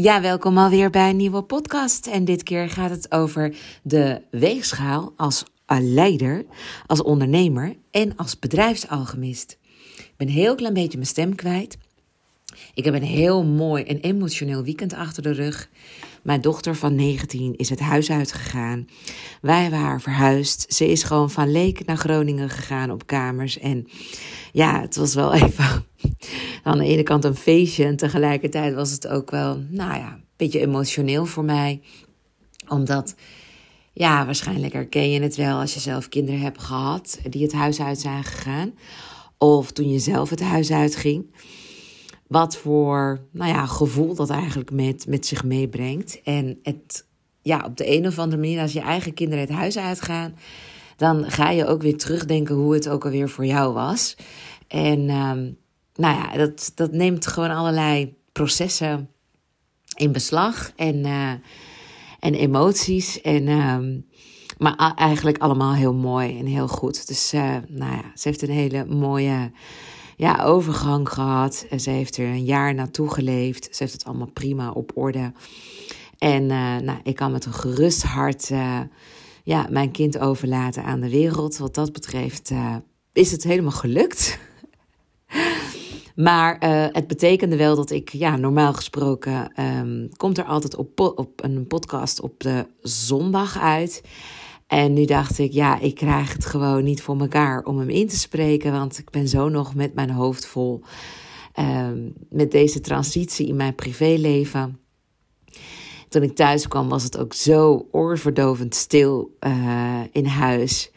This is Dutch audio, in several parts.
Ja, welkom alweer bij een nieuwe podcast. En dit keer gaat het over de weegschaal als leider, als ondernemer en als bedrijfsalchemist. Ik ben een heel klein beetje mijn stem kwijt. Ik heb een heel mooi en emotioneel weekend achter de rug. Mijn dochter van 19 is het huis uitgegaan. Wij hebben haar verhuisd. Ze is gewoon van Leek naar Groningen gegaan op kamers. En ja, het was wel even aan de ene kant een feestje. En tegelijkertijd was het ook wel, nou ja, een beetje emotioneel voor mij. Omdat, ja, waarschijnlijk herken je het wel als je zelf kinderen hebt gehad die het huis uit zijn gegaan. Of toen je zelf het huis uitging wat voor nou ja, gevoel dat eigenlijk met, met zich meebrengt. En het, ja, op de een of andere manier, als je eigen kinderen het huis uitgaan, dan ga je ook weer terugdenken hoe het ook alweer voor jou was. En um, nou ja, dat, dat neemt gewoon allerlei processen in beslag en, uh, en emoties. En, um, maar eigenlijk allemaal heel mooi en heel goed. Dus uh, nou ja, ze heeft een hele mooie ja, overgang gehad. En ze heeft er een jaar naartoe geleefd. Ze heeft het allemaal prima op orde. En uh, nou, ik kan met een gerust hart uh, ja, mijn kind overlaten aan de wereld. Wat dat betreft uh, is het helemaal gelukt. maar het betekende wel dat ik, ja, normaal gesproken, um, komt er altijd op, op een podcast op de zondag uit. En nu dacht ik, ja, ik krijg het gewoon niet voor mekaar om hem in te spreken, want ik ben zo nog met mijn hoofd vol um, met deze transitie in mijn privéleven. Toen ik thuis kwam was het ook zo oorverdovend stil uh, in huis.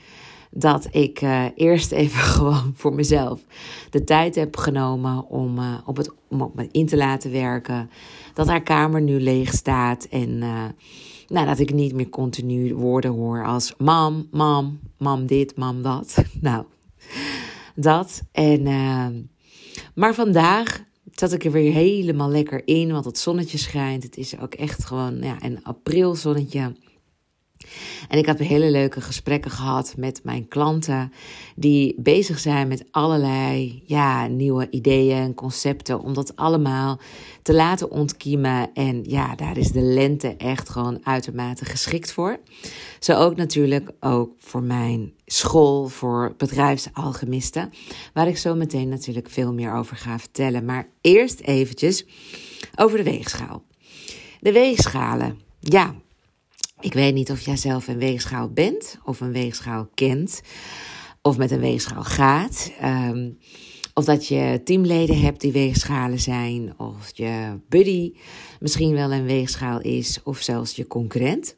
Dat ik uh, eerst even gewoon voor mezelf de tijd heb genomen om, uh, op het, om op me in te laten werken. Dat haar kamer nu leeg staat en nou, dat ik niet meer continu woorden hoor als mam, mam, mam dit, mam dat. Nou, dat. En, uh, maar vandaag zat ik er weer helemaal lekker in, want het zonnetje schijnt. Het is ook echt gewoon ja, een aprilzonnetje. En ik heb hele leuke gesprekken gehad met mijn klanten die bezig zijn met allerlei ja, nieuwe ideeën en concepten om dat allemaal te laten ontkiemen. En ja, daar is de lente echt gewoon uitermate geschikt voor. Zo ook natuurlijk ook voor mijn school voor bedrijfsalchemisten, waar ik zo meteen natuurlijk veel meer over ga vertellen. Maar eerst eventjes over de weegschaal. De weegschalen. Ja, ik weet niet of jij zelf een weegschaal bent of een weegschaal kent of met een weegschaal gaat. Um, of dat je teamleden hebt die weegschalen zijn, of je buddy misschien wel een weegschaal is, of zelfs je concurrent.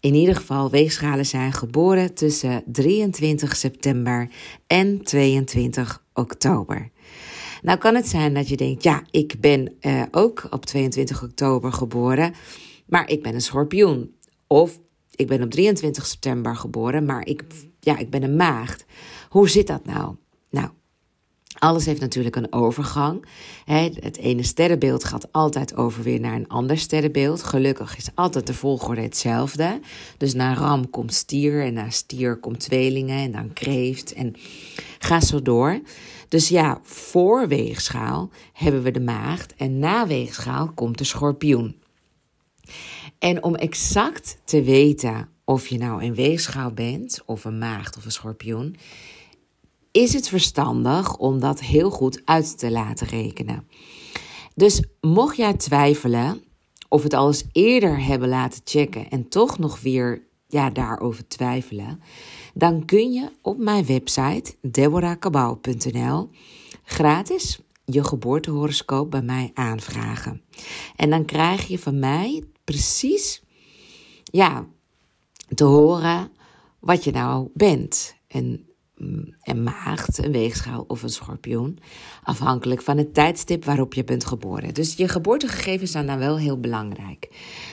In ieder geval, weegschalen zijn geboren tussen 23 september en 22 oktober. Nou kan het zijn dat je denkt, ja, ik ben uh, ook op 22 oktober geboren, maar ik ben een schorpioen. Of ik ben op 23 september geboren, maar ik, ja, ik ben een maagd. Hoe zit dat nou? Nou, alles heeft natuurlijk een overgang. Het ene sterrenbeeld gaat altijd over weer naar een ander sterrenbeeld. Gelukkig is altijd de volgorde hetzelfde. Dus na ram komt stier en na stier komt tweelingen en dan kreeft en ga zo door. Dus ja, voor weegschaal hebben we de maagd en na weegschaal komt de schorpioen. En om exact te weten of je nou een weegschaal bent, of een maagd of een schorpioen, is het verstandig om dat heel goed uit te laten rekenen. Dus mocht jij twijfelen of het al eens eerder hebben laten checken en toch nog weer ja, daarover twijfelen, dan kun je op mijn website deborahkabau.nl gratis je geboortehoroscoop bij mij aanvragen. En dan krijg je van mij precies ja, te horen wat je nou bent. En Mm, en maagd, een weegschaal of een schorpioen. Afhankelijk van het tijdstip waarop je bent geboren. Dus je geboortegegevens zijn dan wel heel belangrijk.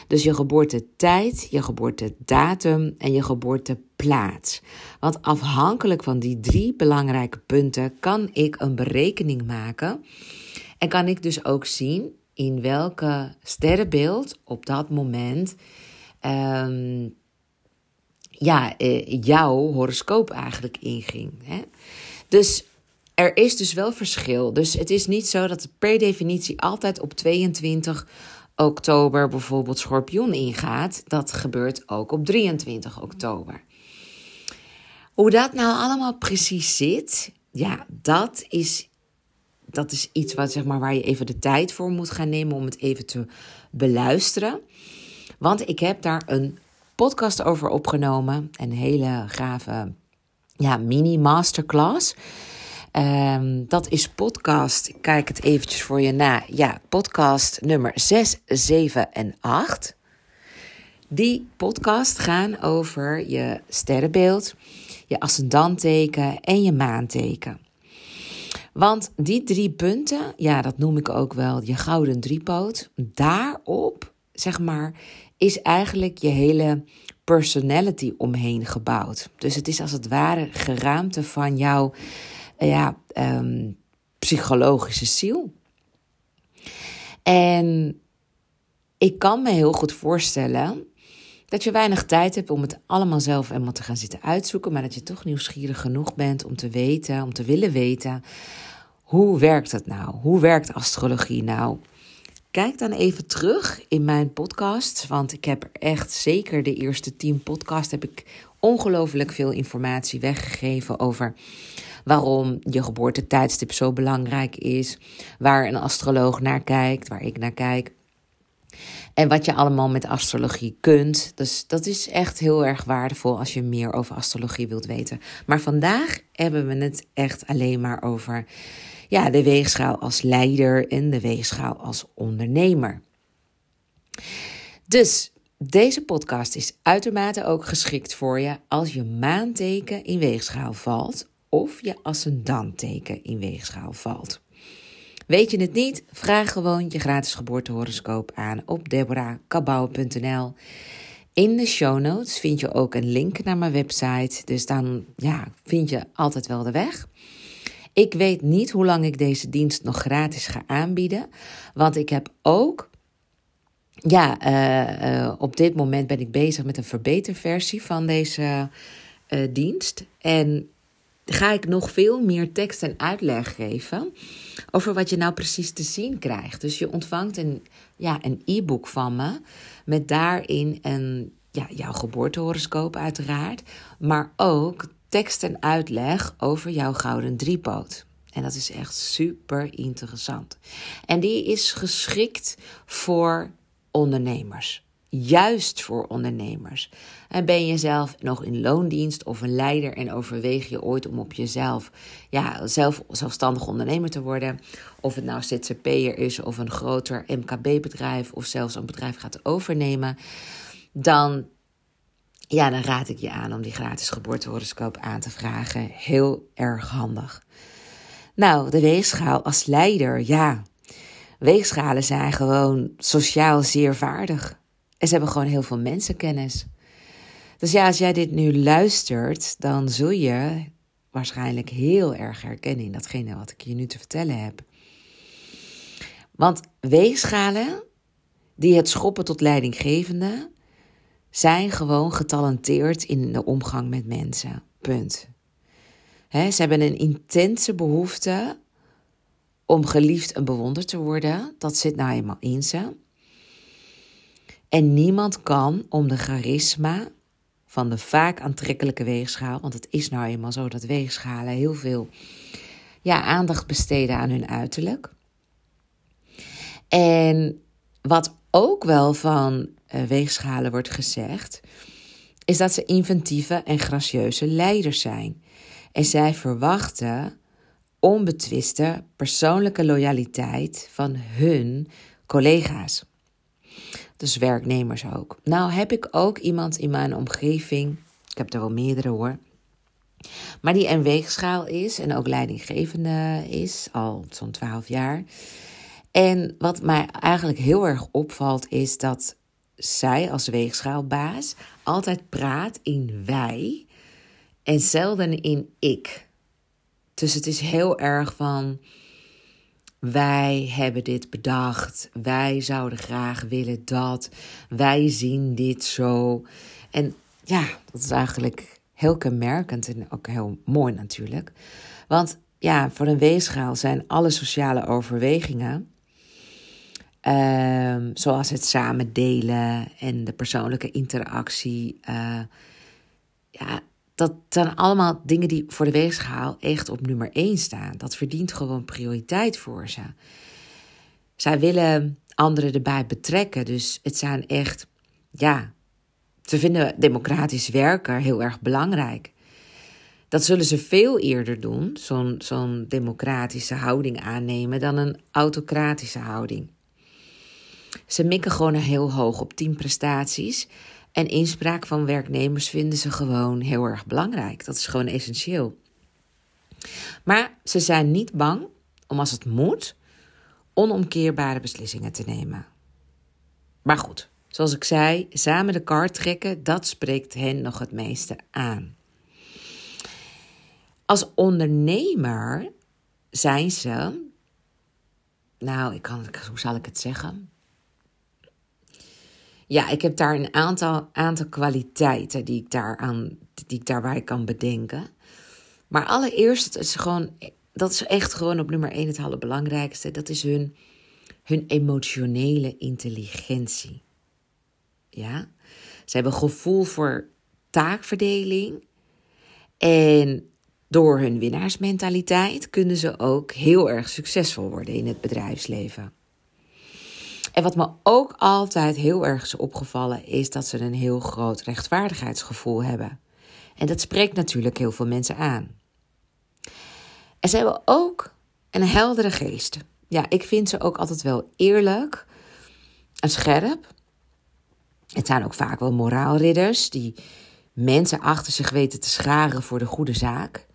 Dus je geboortetijd, je geboortedatum en je geboorteplaats. Want afhankelijk van die drie belangrijke punten kan ik een berekening maken. En kan ik dus ook zien in welke sterrenbeeld op dat moment. Um, ja, eh, jouw horoscoop eigenlijk inging. Hè? Dus er is dus wel verschil. Dus het is niet zo dat het per definitie altijd op 22 oktober bijvoorbeeld schorpioen ingaat, dat gebeurt ook op 23 oktober. Hoe dat nou allemaal precies zit, ja, dat is, dat is iets wat, zeg maar, waar je even de tijd voor moet gaan nemen om het even te beluisteren. Want ik heb daar een podcast over opgenomen, een hele gave ja, mini-masterclass. Um, dat is podcast, ik kijk het eventjes voor je na. Ja, podcast nummer 6, 7 en 8. Die podcast gaan over je sterrenbeeld, je ascendanteken en je maanteken. Want die drie punten, ja, dat noem ik ook wel je gouden driepoot. Daarop, zeg maar, is eigenlijk je hele personality omheen gebouwd. Dus het is als het ware geraamte van jouw ja, um, psychologische ziel. En ik kan me heel goed voorstellen dat je weinig tijd hebt om het allemaal zelf helemaal te gaan zitten uitzoeken, maar dat je toch nieuwsgierig genoeg bent om te weten, om te willen weten, hoe werkt het nou? Hoe werkt astrologie nou? Kijk dan even terug in mijn podcast, want ik heb echt zeker de eerste tien podcasts heb ik ongelooflijk veel informatie weggegeven over waarom je geboortetijdstip zo belangrijk is, waar een astroloog naar kijkt, waar ik naar kijk. En wat je allemaal met astrologie kunt. Dus dat is echt heel erg waardevol als je meer over astrologie wilt weten. Maar vandaag hebben we het echt alleen maar over ja, de weegschaal als leider en de weegschaal als ondernemer. Dus deze podcast is uitermate ook geschikt voor je als je maanteken in weegschaal valt of je ascendanteken in weegschaal valt. Weet je het niet? Vraag gewoon je gratis geboortehoroscoop aan op deborahkabau.nl. In de show notes vind je ook een link naar mijn website, dus dan ja, vind je altijd wel de weg. Ik weet niet hoe lang ik deze dienst nog gratis ga aanbieden, want ik heb ook ja, uh, uh, op dit moment ben ik bezig met een verbeterversie van deze uh, dienst. En ga ik nog veel meer tekst en uitleg geven over wat je nou precies te zien krijgt. Dus je ontvangt een ja, een e-book van me met daarin een, ja, jouw geboortehoroscoop uiteraard, maar ook tekst en uitleg over jouw gouden driepoot. En dat is echt super interessant. En die is geschikt voor ondernemers juist voor ondernemers. En ben je zelf nog in loondienst of een leider en overweeg je ooit om op jezelf, ja, zelf zelfstandig ondernemer te worden, of het nou ZZP'er is of een groter MKB-bedrijf of zelfs een bedrijf gaat overnemen, dan, ja, dan raad ik je aan om die gratis geboortehoroscoop aan te vragen. Heel erg handig. Nou, de weegschaal als leider, ja. Weegschalen zijn gewoon sociaal zeer vaardig. En ze hebben gewoon heel veel mensenkennis. Dus ja, als jij dit nu luistert, dan zul je waarschijnlijk heel erg herkennen in datgene wat ik je nu te vertellen heb. Want weegschalen die het schoppen tot leidinggevende zijn gewoon getalenteerd in de omgang met mensen. Punt. ze hebben een intense behoefte om geliefd en bewonderd te worden. Dat zit nou eenmaal in ze. En niemand kan om de charisma van de vaak aantrekkelijke weegschaal, want het is nou eenmaal zo dat weegschalen heel veel ja, aandacht besteden aan hun uiterlijk. En wat ook wel van uh, weegschalen wordt gezegd, is dat ze inventieve en gracieuze leiders zijn. En zij verwachten onbetwiste persoonlijke loyaliteit van hun collega's. Dus werknemers ook. Nou heb ik ook iemand in mijn omgeving, ik heb er wel meerdere hoor, maar die een weegschaal is en ook leidinggevende is, al zo'n 12 jaar. En wat mij eigenlijk heel erg opvalt is dat zij als weegschaalbaas altijd praat in wij en zelden in ik. Dus het is heel erg van wij hebben dit bedacht. Wij zouden graag willen dat. Wij zien dit zo. En ja, dat is eigenlijk heel kenmerkend en ook heel mooi natuurlijk. Want ja, voor een weegschaal zijn alle sociale overwegingen Ehm, zoals het samen delen en de persoonlijke interactie. Uh, ja, dat zijn allemaal dingen die voor de weegschaal echt op nummer 1 staan. Dat verdient gewoon prioriteit voor ze. Zij willen anderen erbij betrekken. Dus het zijn echt, ja, ze vinden democratisch werken heel erg belangrijk. Dat zullen ze veel eerder doen, zo'n zo'n democratische houding aannemen, dan een autocratische houding. Ze mikken gewoon heel hoog op teamprestaties. En inspraak van werknemers vinden ze gewoon heel erg belangrijk. Dat is gewoon essentieel. Maar ze zijn niet bang om als het moet onomkeerbare beslissingen te nemen. Maar goed, zoals ik zei, samen de kar trekken, dat spreekt hen nog het meeste aan. Als ondernemer zijn ze, nou, ik kan, hoe zal ik het zeggen? Ja, ik heb daar een aantal, aantal kwaliteiten die ik, daaraan, die ik daarbij kan bedenken. Maar allereerst, is gewoon, dat is echt gewoon op nummer één het allerbelangrijkste. Dat is hun, hun emotionele intelligentie. Ja, ze hebben gevoel voor taakverdeling. En door hun winnaarsmentaliteit kunnen ze ook heel erg succesvol worden in het bedrijfsleven. En wat me ook altijd heel erg is opgevallen, is dat ze een heel groot rechtvaardigheidsgevoel hebben. En dat spreekt natuurlijk heel veel mensen aan. En ze hebben ook een heldere geest. Ja, ik vind ze ook altijd wel eerlijk en scherp. Het zijn ook vaak wel moraalridders die mensen achter zich weten te scharen voor de goede zaak.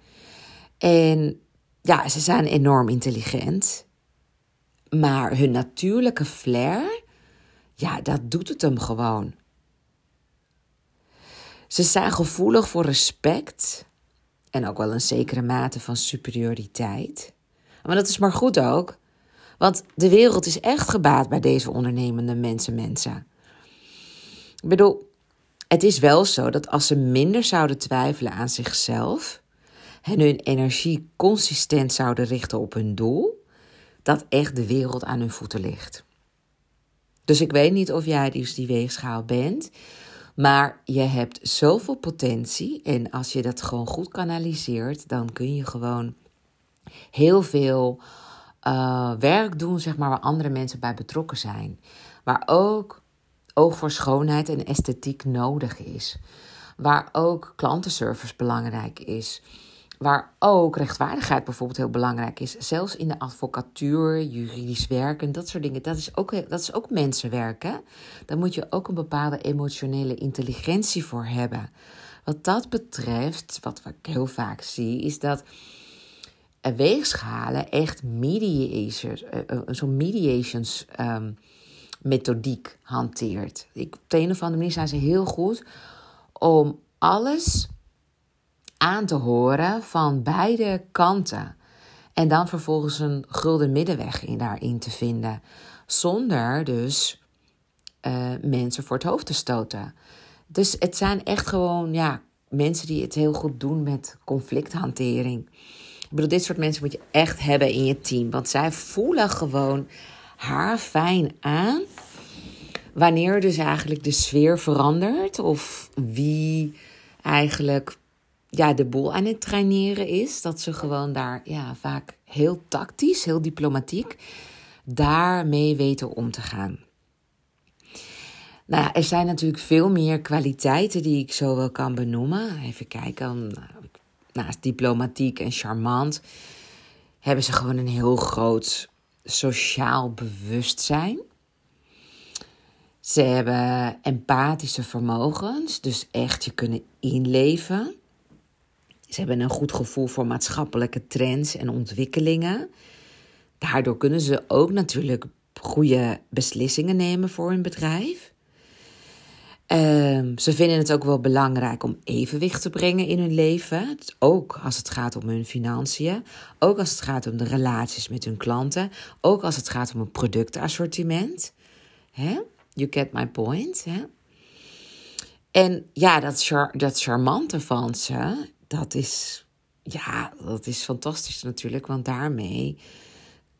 En ja, ze zijn enorm intelligent. Maar hun natuurlijke flair, ja, dat doet het hem gewoon. Ze zijn gevoelig voor respect en ook wel een zekere mate van superioriteit. Maar dat is maar goed ook, want de wereld is echt gebaat bij deze ondernemende mensen, mensen. Ik bedoel, het is wel zo dat als ze minder zouden twijfelen aan zichzelf en hun energie consistent zouden richten op hun doel, dat echt de wereld aan hun voeten ligt. Dus ik weet niet of jij dus die weegschaal bent, maar je hebt zoveel potentie en als je dat gewoon goed kanaliseert, dan kun je gewoon heel veel uh, werk doen, zeg maar, waar andere mensen bij betrokken zijn. Waar ook oog voor schoonheid en esthetiek nodig is. Waar ook klantenservice belangrijk is. Waar ook rechtvaardigheid bijvoorbeeld heel belangrijk is. Zelfs in de advocatuur, juridisch werken, dat soort dingen. Dat is ook, dat is ook mensenwerk. Hè? Daar moet je ook een bepaalde emotionele intelligentie voor hebben. Wat dat betreft, wat ik heel vaak zie, is dat weegschalen echt mediators, uh, uh, zo'n mediations um, methodiek hanteert. Ik, op de een of andere manier zijn ze heel goed om alles aan te horen van beide kanten. En dan vervolgens een gulden middenweg in daarin te vinden. Zonder dus uh, mensen voor het hoofd te stoten. Dus het zijn echt gewoon ja, mensen die het heel goed doen met conflicthantering. Ik bedoel, dit soort mensen moet je echt hebben in je team. Want zij voelen gewoon haar fijn aan. Wanneer dus eigenlijk de sfeer verandert. Of wie eigenlijk ja, de boel aan het traineren is. Dat ze gewoon daar ja, vaak heel tactisch, heel diplomatiek daarmee weten om te gaan. Nou er zijn natuurlijk veel meer kwaliteiten die ik zo wel kan benoemen. Even kijken. Naast diplomatiek en charmant hebben ze gewoon een heel groot sociaal bewustzijn. Ze hebben empathische vermogens, dus echt je kunnen inleven. Ze hebben een goed gevoel voor maatschappelijke trends en ontwikkelingen. Daardoor kunnen ze ook natuurlijk goede beslissingen nemen voor hun bedrijf. Um, ze vinden het ook wel belangrijk om evenwicht te brengen in hun leven. Ook als het gaat om hun financiën. Ook als het gaat om de relaties met hun klanten. Ook als het gaat om een productassortiment. Hè? You get my point. En ja, dat, dat charmante van ze, dat is, ja, dat is fantastisch natuurlijk. Want daarmee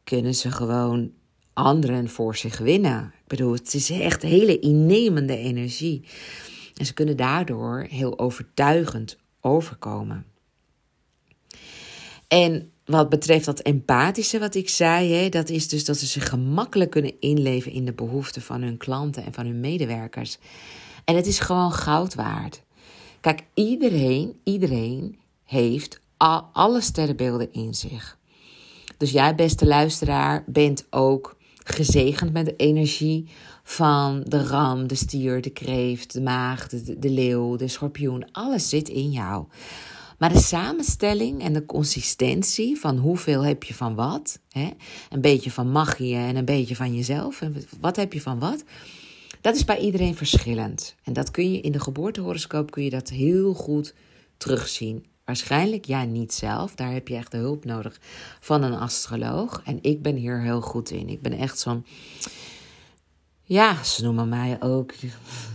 kunnen ze gewoon anderen voor zich winnen. Ik bedoel, het is echt hele innemende energie. En ze kunnen daardoor heel overtuigend overkomen. En wat betreft dat empathische wat ik zei, hè, dat is dus dat ze zich gemakkelijk kunnen inleven in de behoeften van hun klanten en van hun medewerkers. En het is gewoon goud waard. Kijk, iedereen, iedereen heeft al, alle sterrenbeelden in zich. Dus jij, beste luisteraar, bent ook gezegend met de energie van de ram, de stier, de kreeft, de maag, de, de leeuw, de schorpioen. Alles zit in jou. Maar de samenstelling en de consistentie van hoeveel heb je van wat, hè? een beetje van magie en een beetje van jezelf, en wat heb je van wat, dat is bij iedereen verschillend. En dat kun je in de geboortehoroscoop kun je dat heel goed terugzien. Waarschijnlijk jij niet zelf, daar heb je echt de hulp nodig van een astroloog. En ik ben hier heel goed in. Ik ben echt zo'n, ja, ze noemen mij ook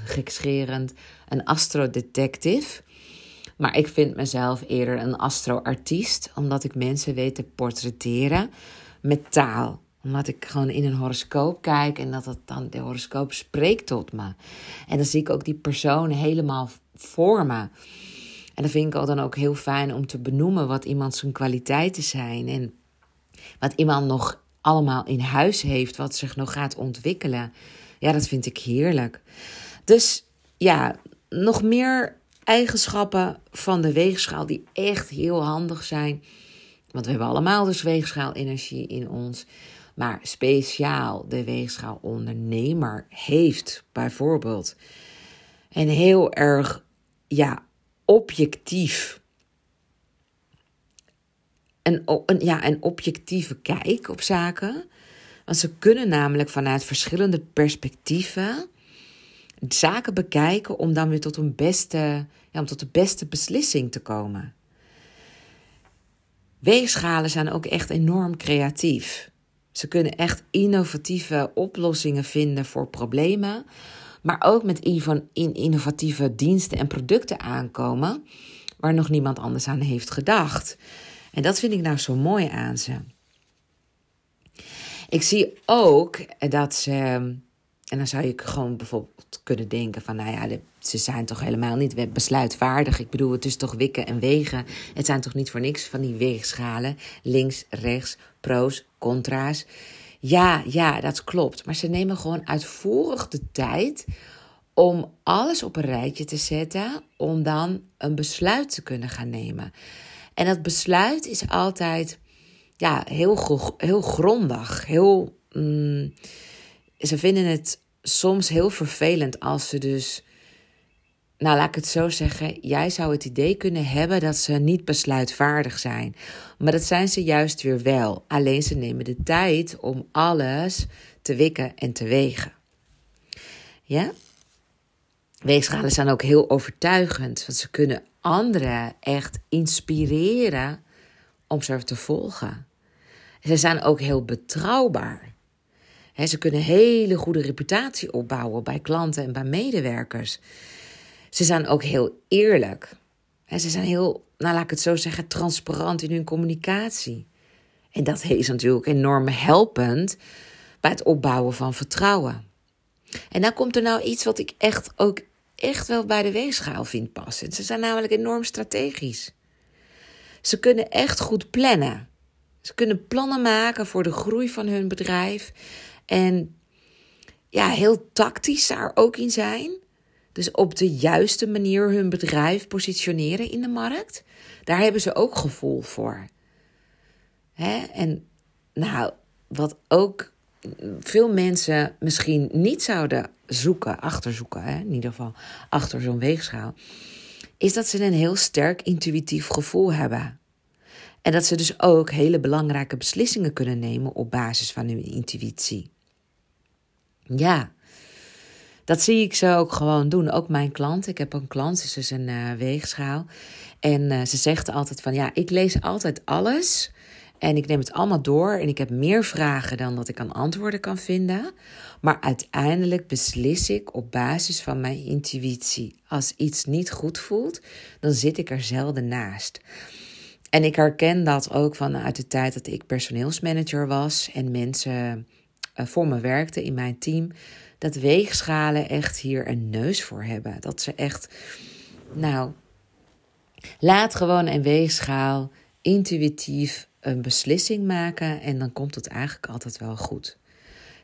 gekscherend, een astrodetective. Maar ik vind mezelf eerder een astroartiest, omdat ik mensen weet te portretteren met taal. Omdat ik gewoon in een horoscoop kijk en dat het dan, de horoscoop spreekt tot me. En dan zie ik ook die persoon helemaal voor me. En dan vind ik dan ook heel fijn om te benoemen wat iemand zijn kwaliteiten zijn. En wat iemand nog allemaal in huis heeft, wat zich nog gaat ontwikkelen. Ja, dat vind ik heerlijk. Dus ja, nog meer eigenschappen van de weegschaal die echt heel handig zijn. Want we hebben allemaal dus weegschaal-energie in ons. Maar speciaal de weegschaal ondernemer heeft bijvoorbeeld een heel erg ja, objectief. Een, ja, een objectieve kijk op zaken. Want ze kunnen namelijk vanuit verschillende perspectieven zaken bekijken om dan weer tot een beste, ja, om tot de beste beslissing te komen. Weegschalen zijn ook echt enorm creatief. Ze kunnen echt innovatieve oplossingen vinden voor problemen, maar ook met innovatieve diensten en producten aankomen waar nog niemand anders aan heeft gedacht. En dat vind ik nou zo mooi aan ze. Ik zie ook dat ze en dan zou je gewoon bijvoorbeeld kunnen denken van, nou ja, ze zijn toch helemaal niet besluitvaardig. Ik bedoel, het is toch wikken en wegen. Het zijn toch niet voor niks van die weegschalen. Links, rechts, pro's, contra's. Ja, ja, dat klopt. Maar ze nemen gewoon uitvoerig de tijd om alles op een rijtje te zetten, om dan een besluit te kunnen gaan nemen. En dat besluit is altijd ja, heel, heel grondig, heel... Mm, ze vinden het soms heel vervelend als ze dus. Nou, laat ik het zo zeggen. Jij zou het idee kunnen hebben dat ze niet besluitvaardig zijn. Maar dat zijn ze juist weer wel. Alleen ze nemen de tijd om alles te wikken en te wegen. Ja? Weegschalen zijn ook heel overtuigend. Want ze kunnen anderen echt inspireren om ze te volgen. Ze zijn ook heel betrouwbaar ze kunnen hele goede reputatie opbouwen bij klanten en bij medewerkers. Ze zijn ook heel eerlijk. ze zijn heel, nou laat ik het zo zeggen, transparant in hun communicatie. En dat is natuurlijk enorm helpend bij het opbouwen van vertrouwen. En dan komt er nou iets wat ik echt ook echt wel bij de weegschaal vind passen. Ze zijn namelijk enorm strategisch. Ze kunnen echt goed plannen. Ze kunnen plannen maken voor de groei van hun bedrijf. En ja, heel tactisch daar ook in zijn. Dus op de juiste manier hun bedrijf positioneren in de markt. Daar hebben ze ook gevoel voor. Hè? En nou, wat ook veel mensen misschien niet zouden zoeken, achterzoeken, hè? in ieder geval achter zo'n weegschaal, is dat ze een heel sterk intuïtief gevoel hebben. En dat ze dus ook hele belangrijke beslissingen kunnen nemen op basis van hun intuïtie. Ja, dat zie ik ze ook gewoon doen. Ook mijn klant. Ik heb een klant, ze is een uh, weegschaal. En uh, ze zegt altijd van ja, ik lees altijd alles. En ik neem het allemaal door. En ik heb meer vragen dan dat ik aan antwoorden kan vinden. Maar uiteindelijk beslis ik op basis van mijn intuïtie. Als iets niet goed voelt, dan zit ik er zelden naast. En ik herken dat ook vanuit de tijd dat ik personeelsmanager was en mensen uh, voor me werkte in mijn team, dat weegschalen echt hier een neus voor hebben. Dat ze echt, nou, laat gewoon een weegschaal intuïtief een beslissing maken en dan komt het eigenlijk altijd wel goed.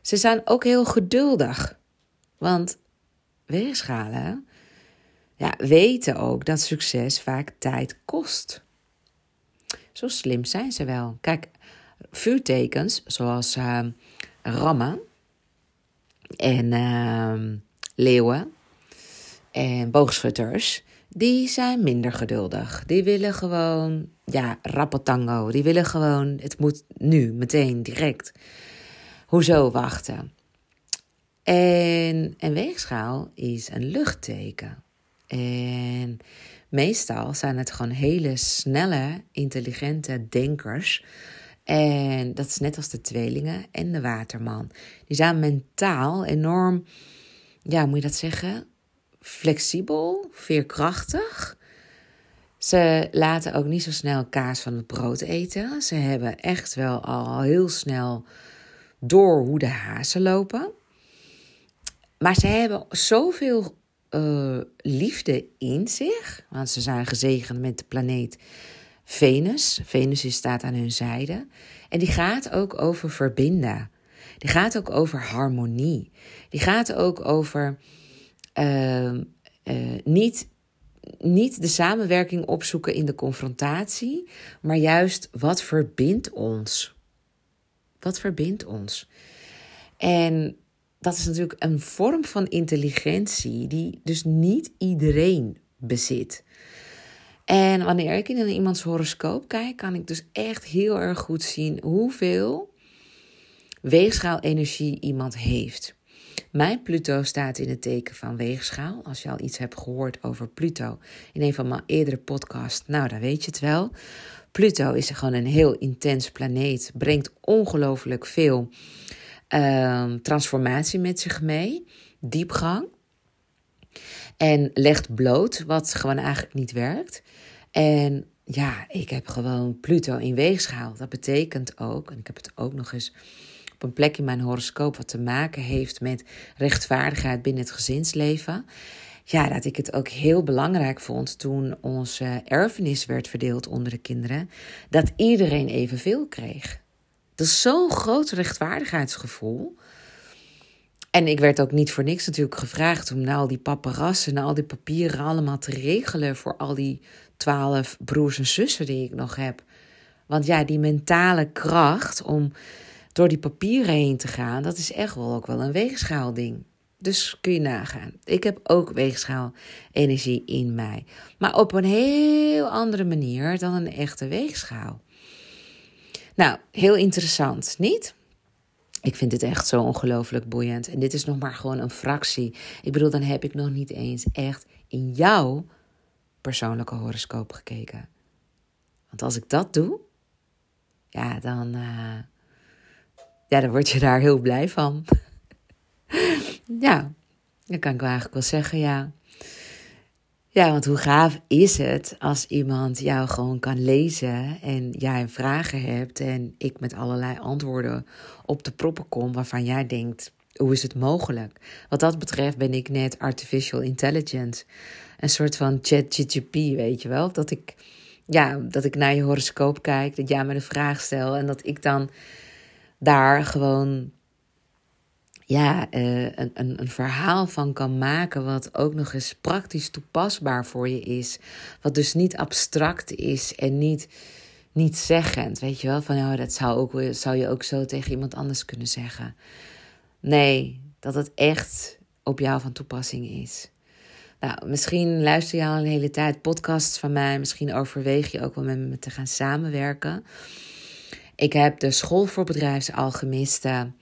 Ze zijn ook heel geduldig, want weegschalen ja, weten ook dat succes vaak tijd kost. Zo slim zijn ze wel. Kijk, vuurtekens zoals uh, rammen en uh, leeuwen en boogschutters, die zijn minder geduldig. Die willen gewoon, ja, rappetango. Die willen gewoon, het moet nu, meteen, direct. Hoezo wachten? En een weegschaal is een luchtteken. En meestal zijn het gewoon hele snelle, intelligente denkers. En dat is net als de tweelingen en de waterman. Die zijn mentaal enorm, ja, moet je dat zeggen? Flexibel, veerkrachtig. Ze laten ook niet zo snel kaas van het brood eten. Ze hebben echt wel al heel snel door hoe de hazen lopen. Maar ze hebben zoveel uh, liefde in zich. Want ze zijn gezegend met de planeet Venus. Venus staat aan hun zijde. En die gaat ook over verbinden. Die gaat ook over harmonie. Die gaat ook over uh, uh, niet, niet de samenwerking opzoeken in de confrontatie, maar juist wat verbindt ons. Wat verbindt ons? En dat is natuurlijk een vorm van intelligentie die dus niet iedereen bezit. En wanneer ik in iemands horoscoop kijk, kan ik dus echt heel erg goed zien hoeveel weegschaal-energie iemand heeft. Mijn Pluto staat in het teken van weegschaal. Als je al iets hebt gehoord over Pluto in een van mijn eerdere podcasts, nou dan weet je het wel. Pluto is gewoon een heel intens planeet, brengt ongelooflijk veel Ehm, transformatie met zich mee, diepgang. En legt bloot wat gewoon eigenlijk niet werkt. En ja, ik heb gewoon Pluto in weegschaal. Dat betekent ook, en ik heb het ook nog eens op een plek in mijn horoscoop wat te maken heeft met rechtvaardigheid binnen het gezinsleven. Ja, dat ik het ook heel belangrijk vond toen onze erfenis werd verdeeld onder de kinderen, dat iedereen evenveel kreeg. Dat is zo'n groot rechtvaardigheidsgevoel. En ik werd ook niet voor niks natuurlijk gevraagd om nou al die paparassen en al die papieren allemaal te regelen voor al die twaalf broers en zussen die ik nog heb. Want ja, die mentale kracht om door die papieren heen te gaan, dat is echt wel ook wel een weegschaalding. Dus kun je nagaan. Ik heb ook weegschaal-energie in mij. Maar op een heel andere manier dan een echte weegschaal. Nou, heel interessant, niet? Ik vind dit echt zo ongelooflijk boeiend. En dit is nog maar gewoon een fractie. Ik bedoel, dan heb ik nog niet eens echt in jouw persoonlijke horoscoop gekeken. Want als ik dat doe, ja, dan, uh, ja, dan word je daar heel blij van. ja, dan kan ik wel eigenlijk wel zeggen, ja. Ja, want hoe gaaf is het als iemand jou gewoon kan lezen en jij vragen hebt en ik met allerlei antwoorden op de proppen kom waarvan jij denkt, hoe is het mogelijk? Wat dat betreft ben ik net artificial intelligence, een soort van chat-GTP, weet je wel? Dat ik, ja, dat ik naar je horoscoop kijk, dat jij me de vraag stel en dat ik dan daar gewoon ja, uh, een, een, een verhaal van kan maken, wat ook nog eens praktisch toepasbaar voor je is. Wat dus niet abstract is en niet, niet zeggend. Weet je wel, van oh, dat zou, ook, zou je ook zo tegen iemand anders kunnen zeggen. Nee, dat het echt op jou van toepassing is. Nou, misschien luister je al een hele tijd podcasts van mij. Misschien overweeg je ook wel met me te gaan samenwerken. Ik heb de School voor Bedrijfsalchemisten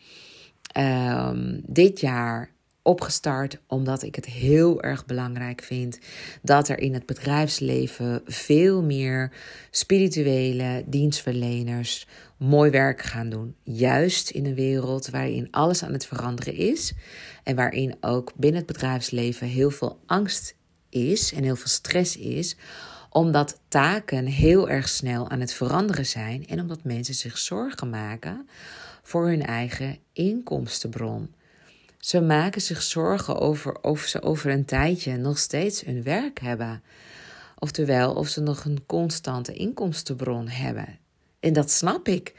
um, dit jaar opgestart omdat ik het heel erg belangrijk vind dat er in het bedrijfsleven veel meer spirituele dienstverleners mooi werk gaan doen. Juist in een wereld waarin alles aan het veranderen is en waarin ook binnen het bedrijfsleven heel veel angst is en heel veel stress is omdat taken heel erg snel aan het veranderen zijn en omdat mensen zich zorgen maken voor hun eigen inkomstenbron. Ze maken zich zorgen over of ze over een tijdje nog steeds hun werk hebben. Oftewel, of ze nog een constante inkomstenbron hebben. En dat snap ik.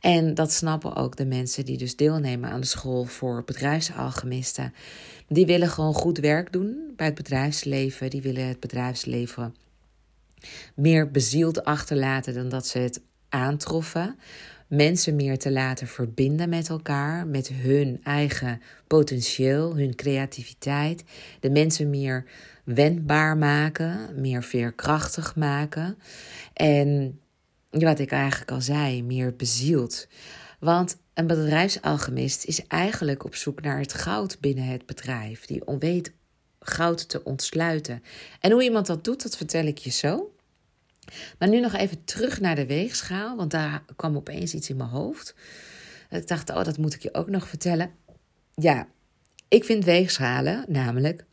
En dat snappen ook de mensen die dus deelnemen aan de school voor bedrijfsalchemisten. Die willen gewoon goed werk doen bij het bedrijfsleven. Die willen het bedrijfsleven meer bezield achterlaten dan dat ze het aantroffen. Mensen meer te laten verbinden met elkaar, met hun eigen potentieel, hun creativiteit. De mensen meer wendbaar maken, meer veerkrachtig maken. En wat ik eigenlijk al zei, meer bezield. Want een bedrijfsalchemist is eigenlijk op zoek naar het goud binnen het bedrijf. Die weet goud te ontsluiten. En hoe iemand dat doet, dat vertel ik je zo. Maar nu nog even terug naar de weegschaal, want daar kwam opeens iets in mijn hoofd. Ik dacht, oh, dat moet ik je ook nog vertellen. Ja, ik vind weegschalen namelijk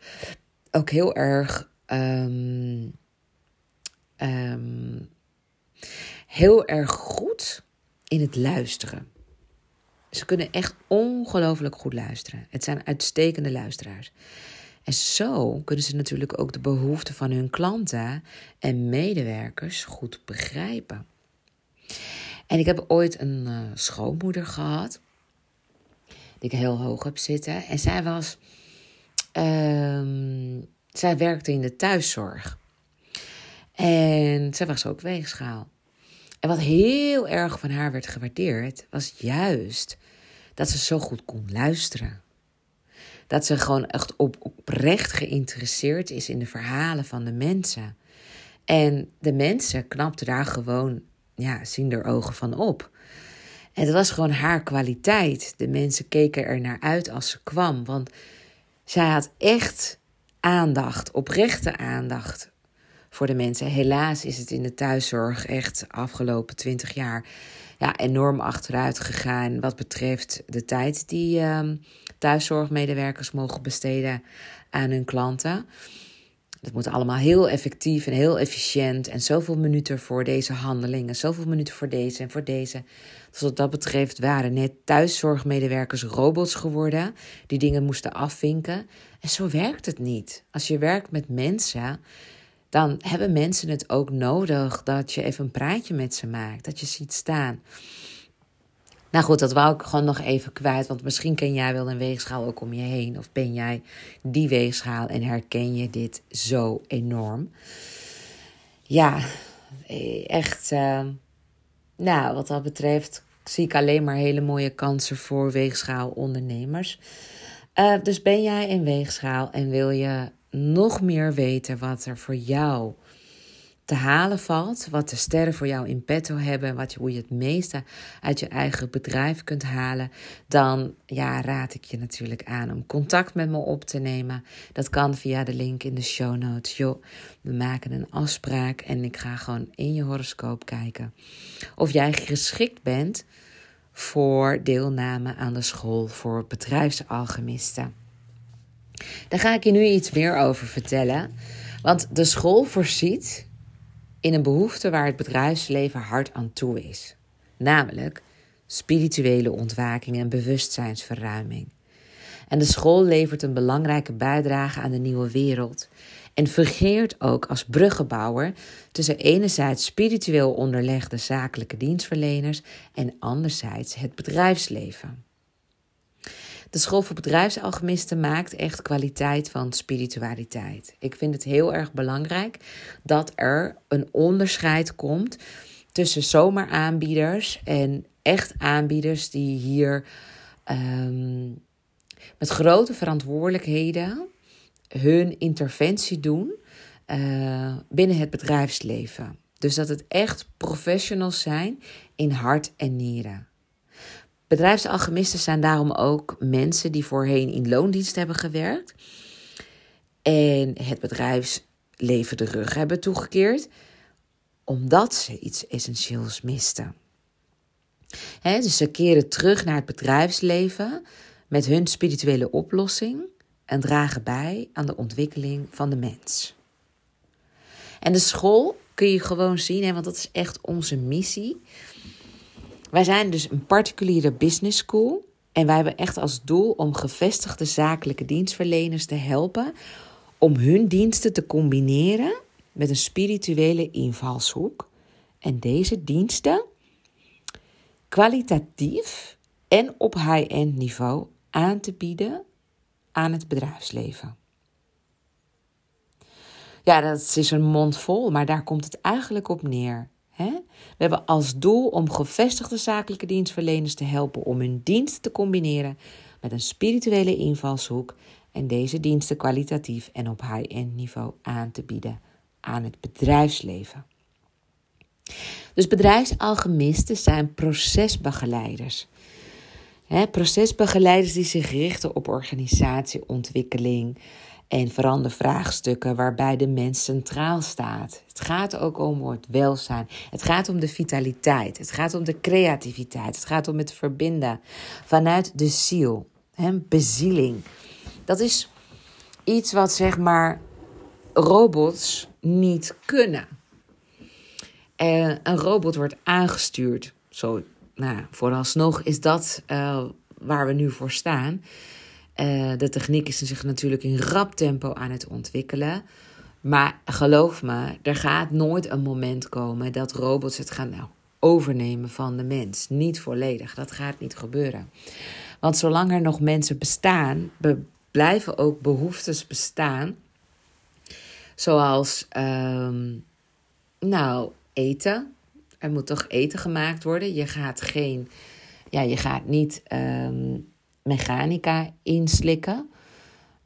ook heel erg. Ehm, ehm, heel erg goed in het luisteren. Ze kunnen echt ongelooflijk goed luisteren. Het zijn uitstekende luisteraars. En zo kunnen ze natuurlijk ook de behoeften van hun klanten en medewerkers goed begrijpen. En ik heb ooit een uh, schoonmoeder gehad, die ik heel hoog heb zitten. En zij was. Uh, zij werkte in de thuiszorg. En zij was ook weegschaal. En wat heel erg van haar werd gewaardeerd, was juist dat ze zo goed kon luisteren. Dat ze gewoon echt op, oprecht geïnteresseerd is in de verhalen van de mensen. En de mensen knapten daar gewoon, ja, zien er ogen van op. En dat was gewoon haar kwaliteit. De mensen keken er naar uit als ze kwam. Want zij had echt aandacht, oprechte aandacht voor de mensen. Helaas is het in de thuiszorg echt afgelopen twintig jaar ja, enorm achteruit gegaan wat betreft de tijd die uh, thuiszorgmedewerkers mogen besteden aan hun klanten. Dat moet allemaal heel effectief en heel efficiënt. En zoveel minuten voor deze handelingen, zoveel minuten voor deze en voor deze. Dus wat dat betreft waren net thuiszorgmedewerkers robots geworden. Die dingen moesten afvinken. En zo werkt het niet. Als je werkt met mensen, dan hebben mensen het ook nodig dat je even een praatje met ze maakt. Dat je ziet staan. Nou goed, dat wou ik gewoon nog even kwijt. Want misschien ken jij wel een weegschaal ook om je heen. Of ben jij die weegschaal en herken je dit zo enorm? Ja, echt. Uh, nou, wat dat betreft zie ik alleen maar hele mooie kansen voor weegschaalondernemers. Uh, dus ben jij een weegschaal en wil je nog meer weten wat er voor jou te halen valt, wat de sterren voor jou in petto hebben, wat, hoe je het meeste uit je eigen bedrijf kunt halen, dan ja, raad ik je natuurlijk aan om contact met me op te nemen. Dat kan via de link in de show notes. We maken een afspraak en ik ga gewoon in je horoscoop kijken of jij geschikt bent voor deelname aan de school voor bedrijfsalchemisten. Daar ga ik je nu iets meer over vertellen. Want de school voorziet in een behoefte waar het bedrijfsleven hard aan toe is. Namelijk spirituele ontwaking en bewustzijnsverruiming. En de school levert een belangrijke bijdrage aan de nieuwe wereld en fungeert ook als bruggenbouwer tussen enerzijds spiritueel onderlegde zakelijke dienstverleners en anderzijds het bedrijfsleven. De School voor Bedrijfsalchemisten maakt echt kwaliteit van spiritualiteit. Ik vind het heel erg belangrijk dat er een onderscheid komt tussen zomaar aanbieders en echt aanbieders die hier um, met grote verantwoordelijkheden hun interventie doen uh, binnen het bedrijfsleven. Dus dat het echt professionals zijn in hart en nieren. Bedrijfsalchemisten zijn daarom ook mensen die voorheen in loondienst hebben gewerkt en het bedrijfsleven de rug hebben toegekeerd omdat ze iets essentieels misten. dus ze keren terug naar het bedrijfsleven met hun spirituele oplossing en dragen bij aan de ontwikkeling van de mens. En de school kun je gewoon zien, want dat is echt onze missie. Wij zijn dus een particuliere business school. En wij hebben echt als doel om gevestigde zakelijke dienstverleners te helpen om hun diensten te combineren met een spirituele invalshoek. En deze diensten kwalitatief en op high-end niveau aan te bieden aan het bedrijfsleven. Ja, dat is een mond vol, maar daar komt het eigenlijk op neer. We hebben als doel om gevestigde zakelijke dienstverleners te helpen om hun dienst te combineren met een spirituele invalshoek en deze diensten kwalitatief en op high-end niveau aan te bieden aan het bedrijfsleven. Dus bedrijfsalchemisten zijn procesbegeleiders. procesbegeleiders die zich richten op organisatieontwikkeling en verandervraagstukken waarbij de mens centraal staat. Het gaat ook om het welzijn. Het gaat om de vitaliteit. Het gaat om de creativiteit. Het gaat om het verbinden vanuit de ziel. He, bezieling. Dat is iets wat zeg maar robots niet kunnen. Uh, een robot wordt aangestuurd. Zo, nou, vooralsnog is dat uh, waar we nu voor staan. Uh, de techniek is zich natuurlijk in rap tempo aan het ontwikkelen. Maar geloof me, er gaat nooit een moment komen dat robots het gaan nou, overnemen van de mens. Niet volledig, dat gaat niet gebeuren. Want zolang er nog mensen bestaan, blijven ook behoeftes bestaan. Zoals, ehm, nou, eten. Er moet toch eten gemaakt worden. Je gaat geen, ja, je gaat niet um, mechanica inslikken.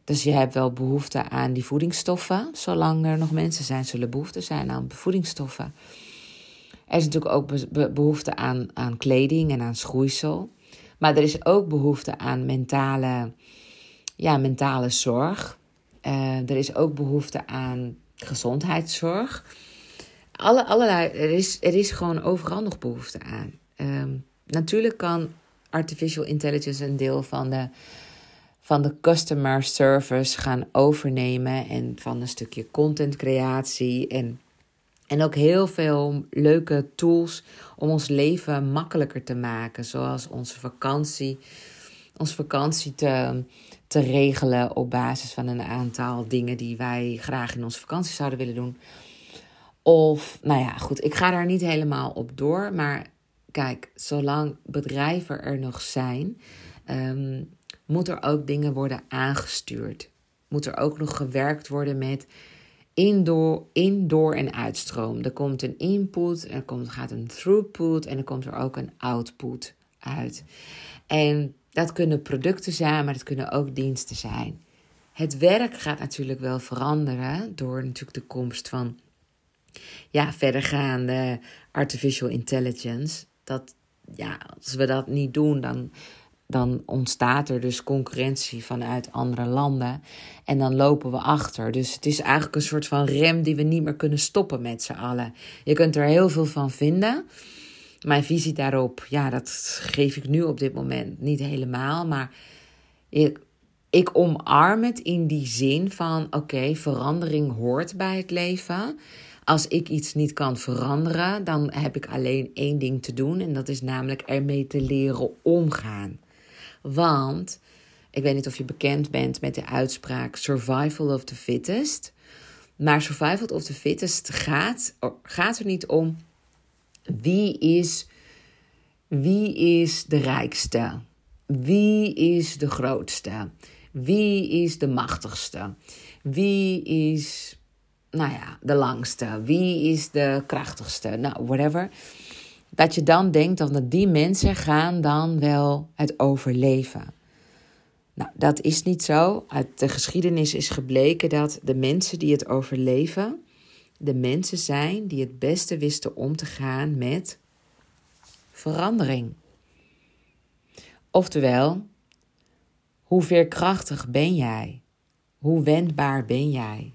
Dus je hebt wel behoefte aan die voedingsstoffen. Zolang er nog mensen zijn, zullen behoefte zijn aan voedingsstoffen. Er is natuurlijk ook behoefte aan, aan kleding en aan schoeisel. Maar er is ook behoefte aan mentale, ja, mentale zorg. Uh, er is ook behoefte aan gezondheidszorg. Alle, allerlei, er, is, er is gewoon overal nog behoefte aan. Um, natuurlijk kan artificial intelligence een deel van de, van de customer service gaan overnemen. En van een stukje content creatie. En, en ook heel veel leuke tools om ons leven makkelijker te maken. Zoals onze vakantie. Onze vakantie te, te regelen op basis van een aantal dingen die wij graag in onze vakantie zouden willen doen. Of, nou ja, goed, ik ga daar niet helemaal op door. Maar kijk, zolang bedrijven er nog zijn, um, moet er ook dingen worden aangestuurd. Moet er ook nog gewerkt worden met indoor, indoor en uitstroom. Er komt een input, er komt, gaat een throughput en er komt er ook een output uit. En dat kunnen producten zijn, maar dat kunnen ook diensten zijn. Het werk gaat natuurlijk wel veranderen door natuurlijk de komst van ja, verdergaande artificial intelligence. Dat, ja, als we dat niet doen, dan, dan ontstaat er dus concurrentie vanuit andere landen. En dan lopen we achter. Dus het is eigenlijk een soort van rem die we niet meer kunnen stoppen met z'n allen. Je kunt er heel veel van vinden. Mijn visie daarop, ja, dat geef ik nu op dit moment niet helemaal. Maar ik, ik omarm het in die zin van: oké, verandering hoort bij het leven. Als ik iets niet kan veranderen, dan heb ik alleen één ding te doen. En dat is namelijk ermee te leren omgaan. Want ik weet niet of je bekend bent met de uitspraak survival of the fittest. Maar survival of the fittest gaat, gaat er niet om wie is, wie is de rijkste? Wie is de grootste? Wie is de machtigste? Wie is, nou ja, de langste? Wie is de krachtigste? Nou, whatever. Dat je dan denkt dat die mensen gaan dan wel het overleven. Nou, dat is niet zo. Uit de geschiedenis is gebleken dat de mensen die het overleven, de mensen zijn die het beste wisten om te gaan met verandering. Oftewel, hoe veerkrachtig ben jij? Hoe wendbaar ben jij?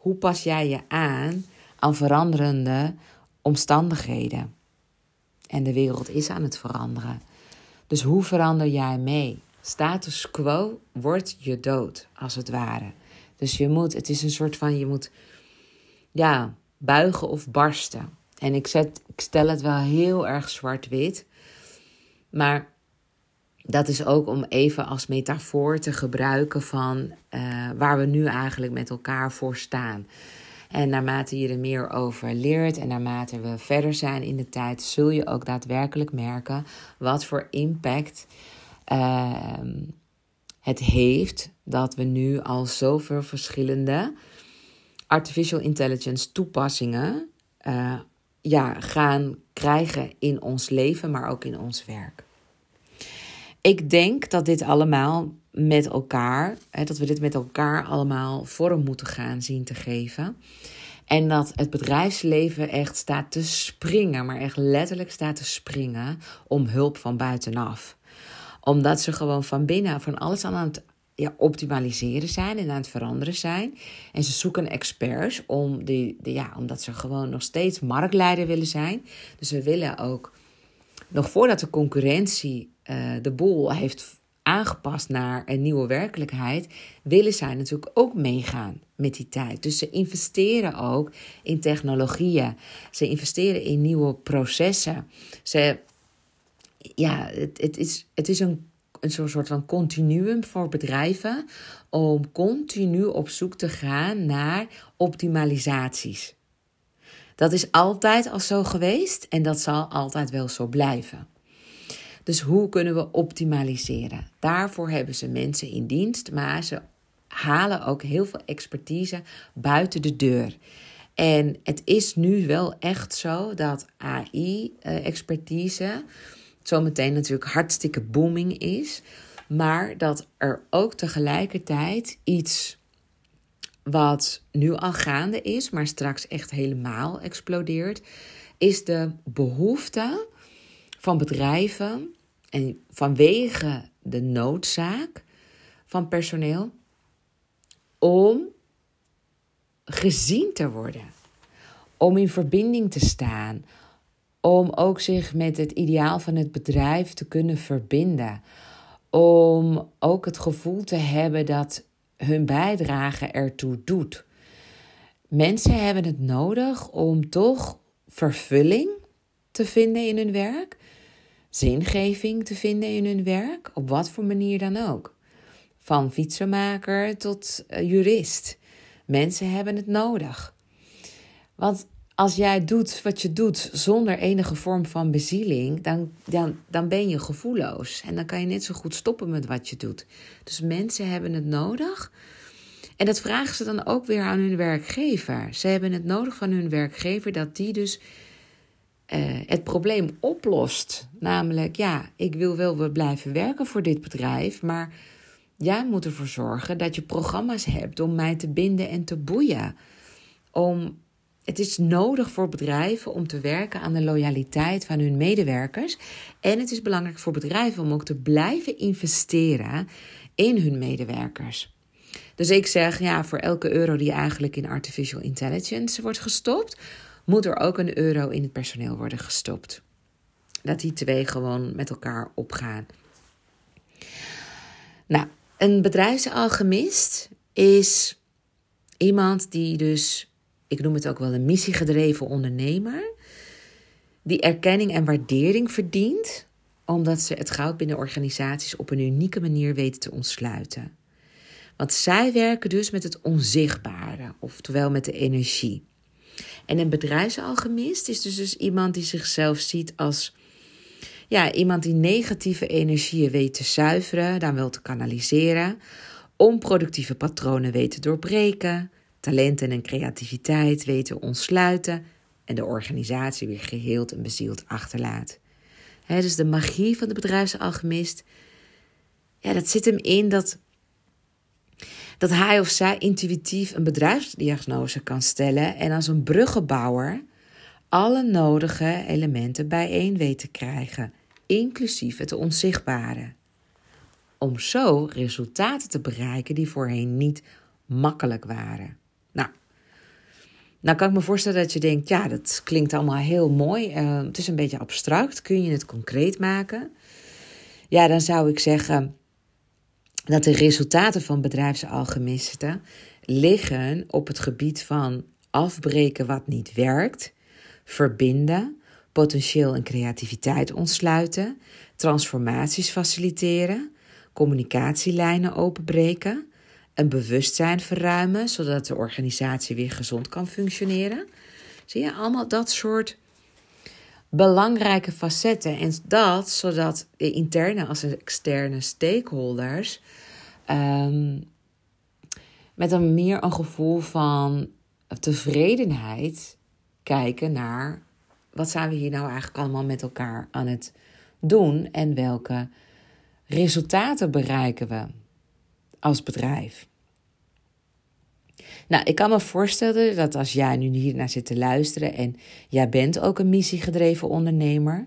Hoe pas jij je aan aan veranderende omstandigheden? En de wereld is aan het veranderen. Dus hoe verander jij mee? Status quo wordt je dood, als het ware. Dus je moet, het is een soort van, je moet ja, buigen of barsten. En ik, zet, ik stel het wel heel erg zwart-wit. Maar dat is ook om even als metafoor te gebruiken van uh, waar we nu eigenlijk met elkaar voor staan. En naarmate je er meer over leert en naarmate we verder zijn in de tijd, zul je ook daadwerkelijk merken wat voor impact uh, het heeft dat we nu al zoveel verschillende artificial intelligence toepassingen uh, ja, gaan krijgen in ons leven, maar ook in ons werk. Ik denk dat dit allemaal met elkaar, hè, dat we dit met elkaar allemaal vorm moeten gaan zien te geven. En dat het bedrijfsleven echt staat te springen, maar echt letterlijk staat te springen om hulp van buitenaf. Omdat ze gewoon van binnen van alles aan het ja, optimaliseren zijn en aan het veranderen zijn. En ze zoeken experts om die, de, ja, omdat ze gewoon nog steeds marktleider willen zijn. Dus we willen ook, nog voordat de concurrentie uh, de boel heeft aangepast naar een nieuwe werkelijkheid, willen zij natuurlijk ook meegaan met die tijd. Dus ze investeren ook in technologieën. Ze investeren in nieuwe processen. Ze, ja, het, het, is, het is een, een soort van continuum voor bedrijven om continu op zoek te gaan naar optimalisaties. Dat is altijd al zo geweest en dat zal altijd wel zo blijven. Dus hoe kunnen we optimaliseren? Daarvoor hebben ze mensen in dienst, maar ze halen ook heel veel expertise buiten de deur. En het is nu wel echt zo dat AI-expertise uh, zometeen natuurlijk hartstikke booming is. Maar dat er ook tegelijkertijd iets wat nu al gaande is, maar straks echt helemaal explodeert, is de behoefte van bedrijven en vanwege de noodzaak van personeel om gezien te worden, om in verbinding te staan, om ook zich met het ideaal van het bedrijf te kunnen verbinden, om ook het gevoel te hebben dat hun bijdrage ertoe doet. Mensen hebben het nodig om toch vervulling te vinden in hun werk, zingeving te vinden in hun werk, op wat voor manier dan ook. Van fietsenmaker tot uh, jurist. Mensen hebben het nodig. Want als jij doet wat je doet zonder enige vorm van bezieling, dan, dan, dan ben je gevoelloos. En dan kan je net zo goed stoppen met wat je doet. Dus mensen hebben het nodig. En dat vragen ze dan ook weer aan hun werkgever. Ze hebben het nodig van hun werkgever dat die dus uh, het probleem oplost. Namelijk, ja, ik wil wel blijven werken voor dit bedrijf, maar jij moet ervoor zorgen dat je programma's hebt om mij te binden en te boeien. Om, het is nodig voor bedrijven om te werken aan de loyaliteit van hun medewerkers. En het is belangrijk voor bedrijven om ook te blijven investeren in hun medewerkers. Dus ik zeg, ja, voor elke euro die eigenlijk in artificial intelligence wordt gestopt, moet er ook een euro in het personeel worden gestopt. Dat die twee gewoon met elkaar opgaan. Nou, een bedrijfsalchemist is iemand die dus, ik noem het ook wel een missiegedreven ondernemer, die erkenning en waardering verdient omdat ze het goud binnen organisaties op een unieke manier weten te ontsluiten. Want zij werken dus met het onzichtbare, oftewel met de energie. En een bedrijfsalchemist is dus, dus iemand die zichzelf ziet als ja, iemand die negatieve energieën weet te zuiveren, dan wel te kanaliseren, onproductieve patronen weet te doorbreken, talenten en creativiteit weet te ontsluiten en de organisatie weer geheeld en bezield achterlaat. Dus de magie van de bedrijfsalchemist, ja, dat zit hem in dat dat hij of zij intuïtief een bedrijfsdiagnose kan stellen en als een bruggenbouwer alle nodige elementen bijeen weet te krijgen, inclusief het onzichtbare. Om zo resultaten te bereiken die voorheen niet makkelijk waren. Nou, nou kan ik me voorstellen dat je denkt, ja, dat klinkt allemaal heel mooi. Uh, het is een beetje abstract. Kun je het concreet maken? Ja, dan zou ik zeggen, dat de resultaten van bedrijfsalchemisten liggen op het gebied van afbreken wat niet werkt, verbinden, potentieel en creativiteit ontsluiten, transformaties faciliteren, communicatielijnen openbreken, een bewustzijn verruimen zodat de organisatie weer gezond kan functioneren. Zie je allemaal dat soort belangrijke facetten. En dat zodat de interne als externe stakeholders um, met een meer een gevoel van tevredenheid kijken naar wat zijn we hier nou eigenlijk allemaal met elkaar aan het doen en welke resultaten bereiken we als bedrijf. Nou, ik kan me voorstellen dat als jij nu hier naar zit te luisteren en jij bent ook een missiegedreven ondernemer,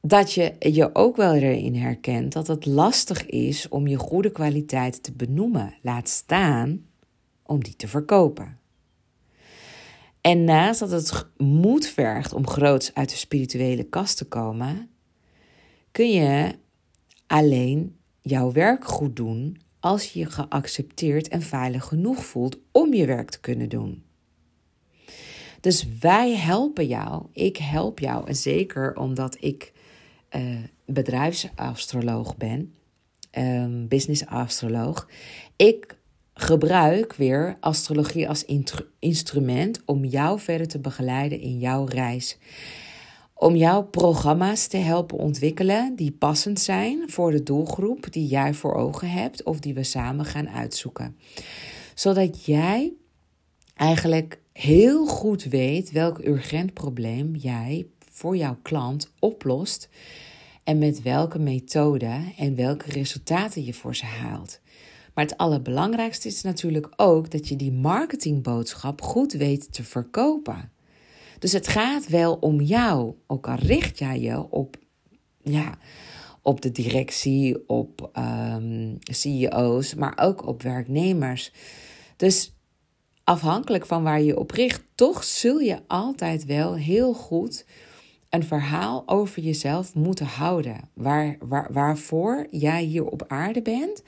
dat je je ook wel erin herkent dat het lastig is om je goede kwaliteit te benoemen, laat staan om die te verkopen. En naast dat het moed vergt om groots uit de spirituele kast te komen, kun je alleen jouw werk goed doen als je je geaccepteerd en veilig genoeg voelt om je werk te kunnen doen. Dus wij helpen jou, ik help jou, en zeker omdat ik uh, bedrijfsastroloog ben, um, business astroloog. Ik gebruik weer astrologie als instrument om jou verder te begeleiden in jouw reis. Om jouw programma's te helpen ontwikkelen die passend zijn voor de doelgroep die jij voor ogen hebt of die we samen gaan uitzoeken. Zodat jij eigenlijk heel goed weet welk urgent probleem jij voor jouw klant oplost en met welke methode en welke resultaten je voor ze haalt. Maar het allerbelangrijkste is natuurlijk ook dat je die marketingboodschap goed weet te verkopen. Dus het gaat wel om jou, ook al richt jij je op, ja, op de directie, op ehm, CEO's, maar ook op werknemers. Dus afhankelijk van waar je op richt, toch zul je altijd wel heel goed een verhaal over jezelf moeten houden. Waar, waar, waarvoor jij hier op aarde bent.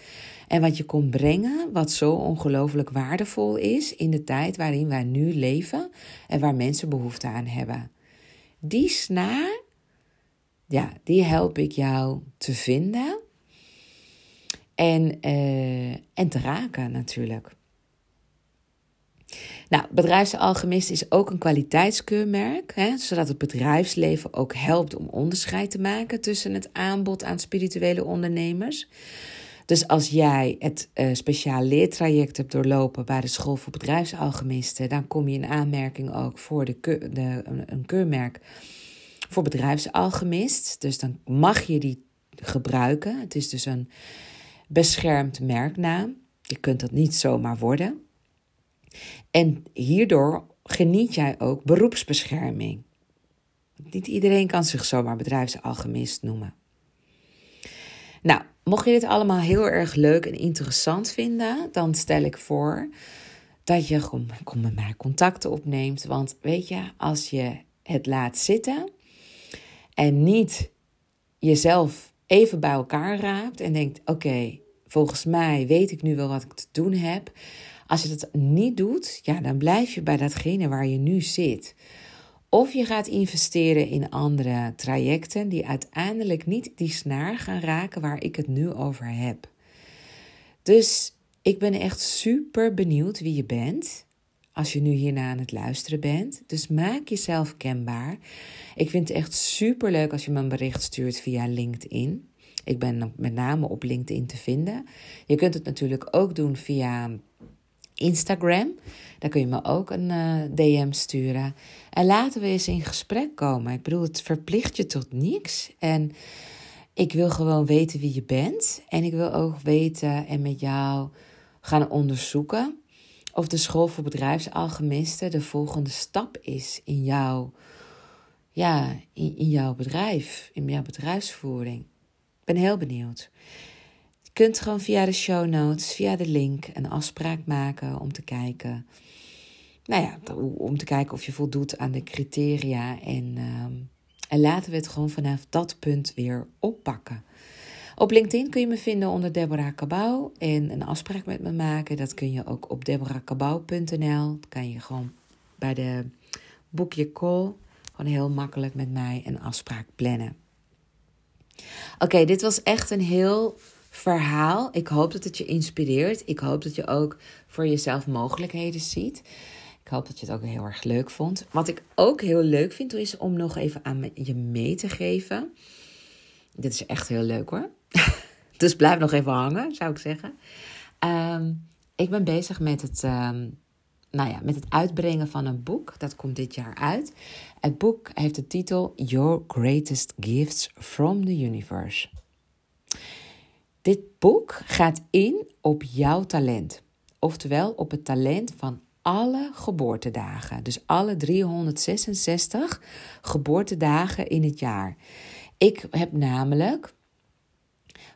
En wat je komt brengen, wat zo ongelooflijk waardevol is in de tijd waarin wij nu leven en waar mensen behoefte aan hebben. Die snaar, ja, die help ik jou te vinden en, uh, en te raken natuurlijk. Nou, bedrijfsalchemist is ook een kwaliteitskeurmerk, hè, zodat het bedrijfsleven ook helpt om onderscheid te maken tussen het aanbod aan spirituele ondernemers. Dus als jij het uh, speciaal leertraject hebt doorlopen bij de School voor Bedrijfsalchemisten, dan kom je in aanmerking ook voor de, de, een keurmerk voor bedrijfsalchemist. Dus dan mag je die gebruiken. Het is dus een beschermd merknaam. Je kunt dat niet zomaar worden. En hierdoor geniet jij ook beroepsbescherming. Niet iedereen kan zich zomaar bedrijfsalchemist noemen. Nou, mocht je dit allemaal heel erg leuk en interessant vinden, dan stel ik voor dat je gewoon met mij contacten opneemt. Want weet je, als je het laat zitten en niet jezelf even bij elkaar raapt en denkt: oké, volgens mij weet ik nu wel wat ik te doen heb. Als je dat niet doet, ja, dan blijf je bij datgene waar je nu zit. Of je gaat investeren in andere trajecten die uiteindelijk niet die snaar gaan raken waar ik het nu over heb. Dus ik ben echt super benieuwd wie je bent als je nu hierna aan het luisteren bent. Dus maak jezelf kenbaar. Ik vind het echt super leuk als je me een bericht stuurt via LinkedIn. Ik ben met name op LinkedIn te vinden. Je kunt het natuurlijk ook doen via Instagram. Daar kun je me ook een eh, DM sturen. En laten we eens in gesprek komen. Ik bedoel, het verplicht je tot niks. En ik wil gewoon weten wie je bent. En ik wil ook weten en met jou gaan onderzoeken of de school voor bedrijfsalchemisten de volgende stap is in jouw, ja, in, in jouw bedrijf, in jouw bedrijfsvoering. Ik ben heel benieuwd kunt gewoon via de show notes, via de link, een afspraak maken om te kijken. Nou ja, om te kijken of je voldoet aan de criteria. En, ehm, en laten we het gewoon vanaf dat punt weer oppakken. Op LinkedIn kun je me vinden onder Deborah Cabau en een afspraak met me maken. Dat kun je ook op deborahkabau.nl. kan je gewoon bij de boek je call. Gewoon heel makkelijk met mij een afspraak plannen. Oké, dit was echt een heel verhaal. Ik hoop dat het je inspireert. Ik hoop dat je ook voor jezelf mogelijkheden ziet. Ik hoop dat je het ook heel erg leuk vond. Wat ik ook heel leuk vind, is om nog even aan je mee te geven. Dit is echt heel leuk hoor. dus blijf nog even hangen, zou ik zeggen. Ehm, ik ben bezig met het, um, nou ja, met het uitbrengen van een boek. Dat komt dit jaar uit. Het boek heeft de titel Your Greatest Gifts from the Universe. Dit boek gaat in op jouw talent. Oftewel op het talent van alle geboortedagen. Dus alle 366 geboortedagen in het jaar. Ik heb namelijk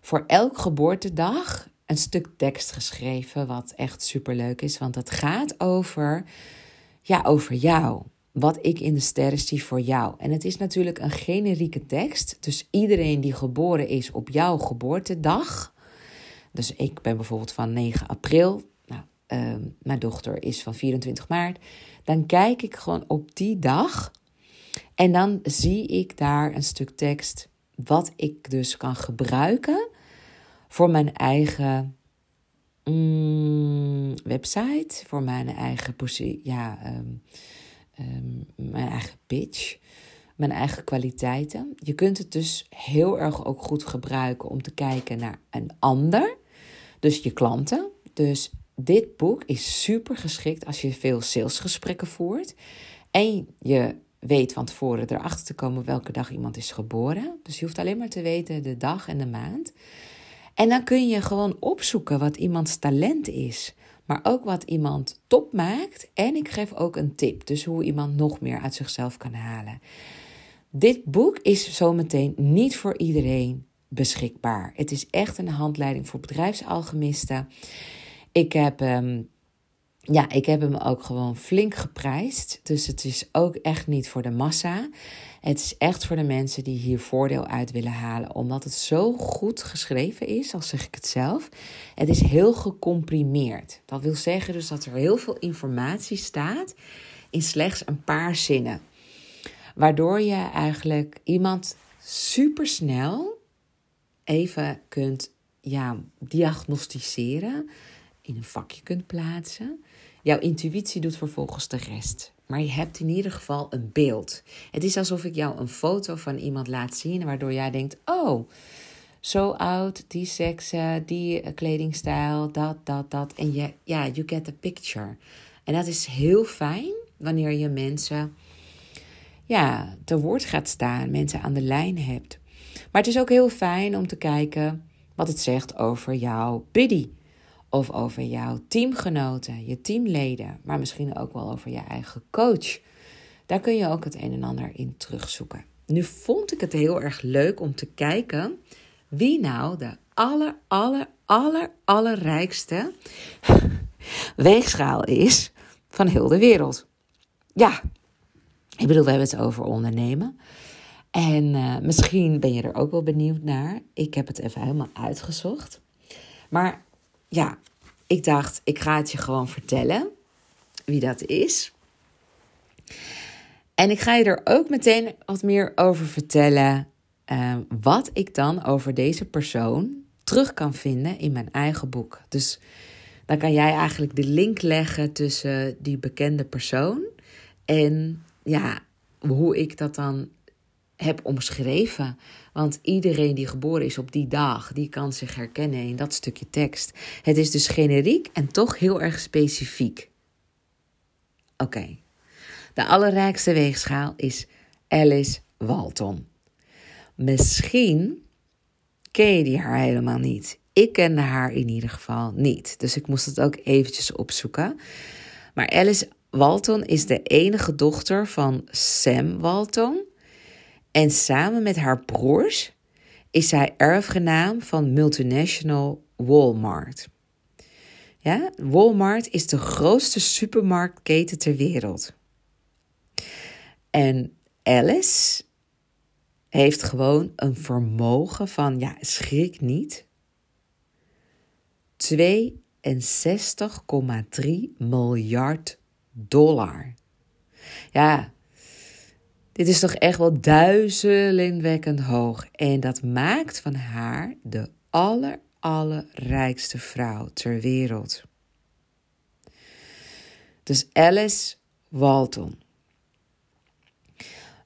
voor elk geboortedag een stuk tekst geschreven, wat echt superleuk is, want het gaat over, ja, over jou. Wat ik in de sterren zie voor jou. En het is natuurlijk een generieke tekst. Dus iedereen die geboren is op jouw geboortedag. Dus ik ben bijvoorbeeld van 9 april. Nou, uh, mijn dochter is van 24 maart. Dan kijk ik gewoon op die dag. En dan zie ik daar een stuk tekst. Wat ik dus kan gebruiken voor mijn eigen mm, website, voor mijn eigen positie, ja, ehm, ehm, mijn eigen pitch, mijn eigen kwaliteiten. Je kunt het dus heel erg ook goed gebruiken om te kijken naar een ander, dus je klanten. Dus dit boek is super geschikt als je veel salesgesprekken voert en je weet van tevoren erachter te komen welke dag iemand is geboren. Dus je hoeft alleen maar te weten de dag en de maand. En dan kun je gewoon opzoeken wat iemands talent is. Maar ook wat iemand top maakt. En ik geef ook een tip. Dus hoe iemand nog meer uit zichzelf kan halen. Dit boek is zometeen niet voor iedereen beschikbaar. Het is echt een handleiding voor bedrijfsalchemisten. Ik heb um, ja, ik heb hem ook gewoon flink geprijsd. Dus het is ook echt niet voor de massa. Het is echt voor de mensen die hier voordeel uit willen halen. Omdat het zo goed geschreven is, al zeg ik het zelf. Het is heel gecomprimeerd. Dat wil zeggen dus dat er heel veel informatie staat in slechts een paar zinnen. Waardoor je eigenlijk iemand supersnel even kunt ja, diagnosticeren, in een vakje kunt plaatsen. Jouw intuïtie doet vervolgens de rest. Maar je hebt in ieder geval een beeld. Het is alsof ik jou een foto van iemand laat zien, waardoor jij denkt: oh, zo oud, die seks, die kledingstijl, dat, dat, dat. En ja, you get the picture. En dat is heel fijn wanneer je mensen ja, te woord gaat staan, mensen aan de lijn hebt. Maar het is ook heel fijn om te kijken wat het zegt over jouw buddy of over jouw teamgenoten, je teamleden, maar misschien ook wel over je eigen coach. Daar kun je ook het een en ander in terugzoeken. Nu vond ik het heel erg leuk om te kijken wie nou de aller, aller, aller, allerrijkste weegschaal is van heel de wereld. Ja, ik bedoel, we hebben het over ondernemen. En uh, misschien ben je er ook wel benieuwd naar. Ik heb het even helemaal uitgezocht. Maar ja, ik dacht, ik ga het je gewoon vertellen wie dat is. En ik ga je er ook meteen wat meer over vertellen. Uh, wat ik dan over deze persoon terug kan vinden in mijn eigen boek. Dus dan kan jij eigenlijk de link leggen tussen die bekende persoon en ja, hoe ik dat dan heb omschreven. Want iedereen die geboren is op die dag, die kan zich herkennen in dat stukje tekst. Het is dus generiek en toch heel erg specifiek. Oké. De allerrijkste weegschaal is Alice Walton. Misschien ken je die haar helemaal niet. Ik kende haar in ieder geval niet. Dus ik moest het ook eventjes opzoeken. Maar Alice Walton is de enige dochter van Sam Walton en samen met haar broers is zij erfgenaam van multinational Walmart. Ja, Walmart is de grootste supermarktketen ter wereld. En Alice heeft gewoon een vermogen van, ja, schrik niet, 62,3 miljard dollar. Ja, Dit is toch echt wel duizelingwekkend hoog. En dat maakt van haar de aller, allerrijkste vrouw ter wereld. Dus Alice Walton.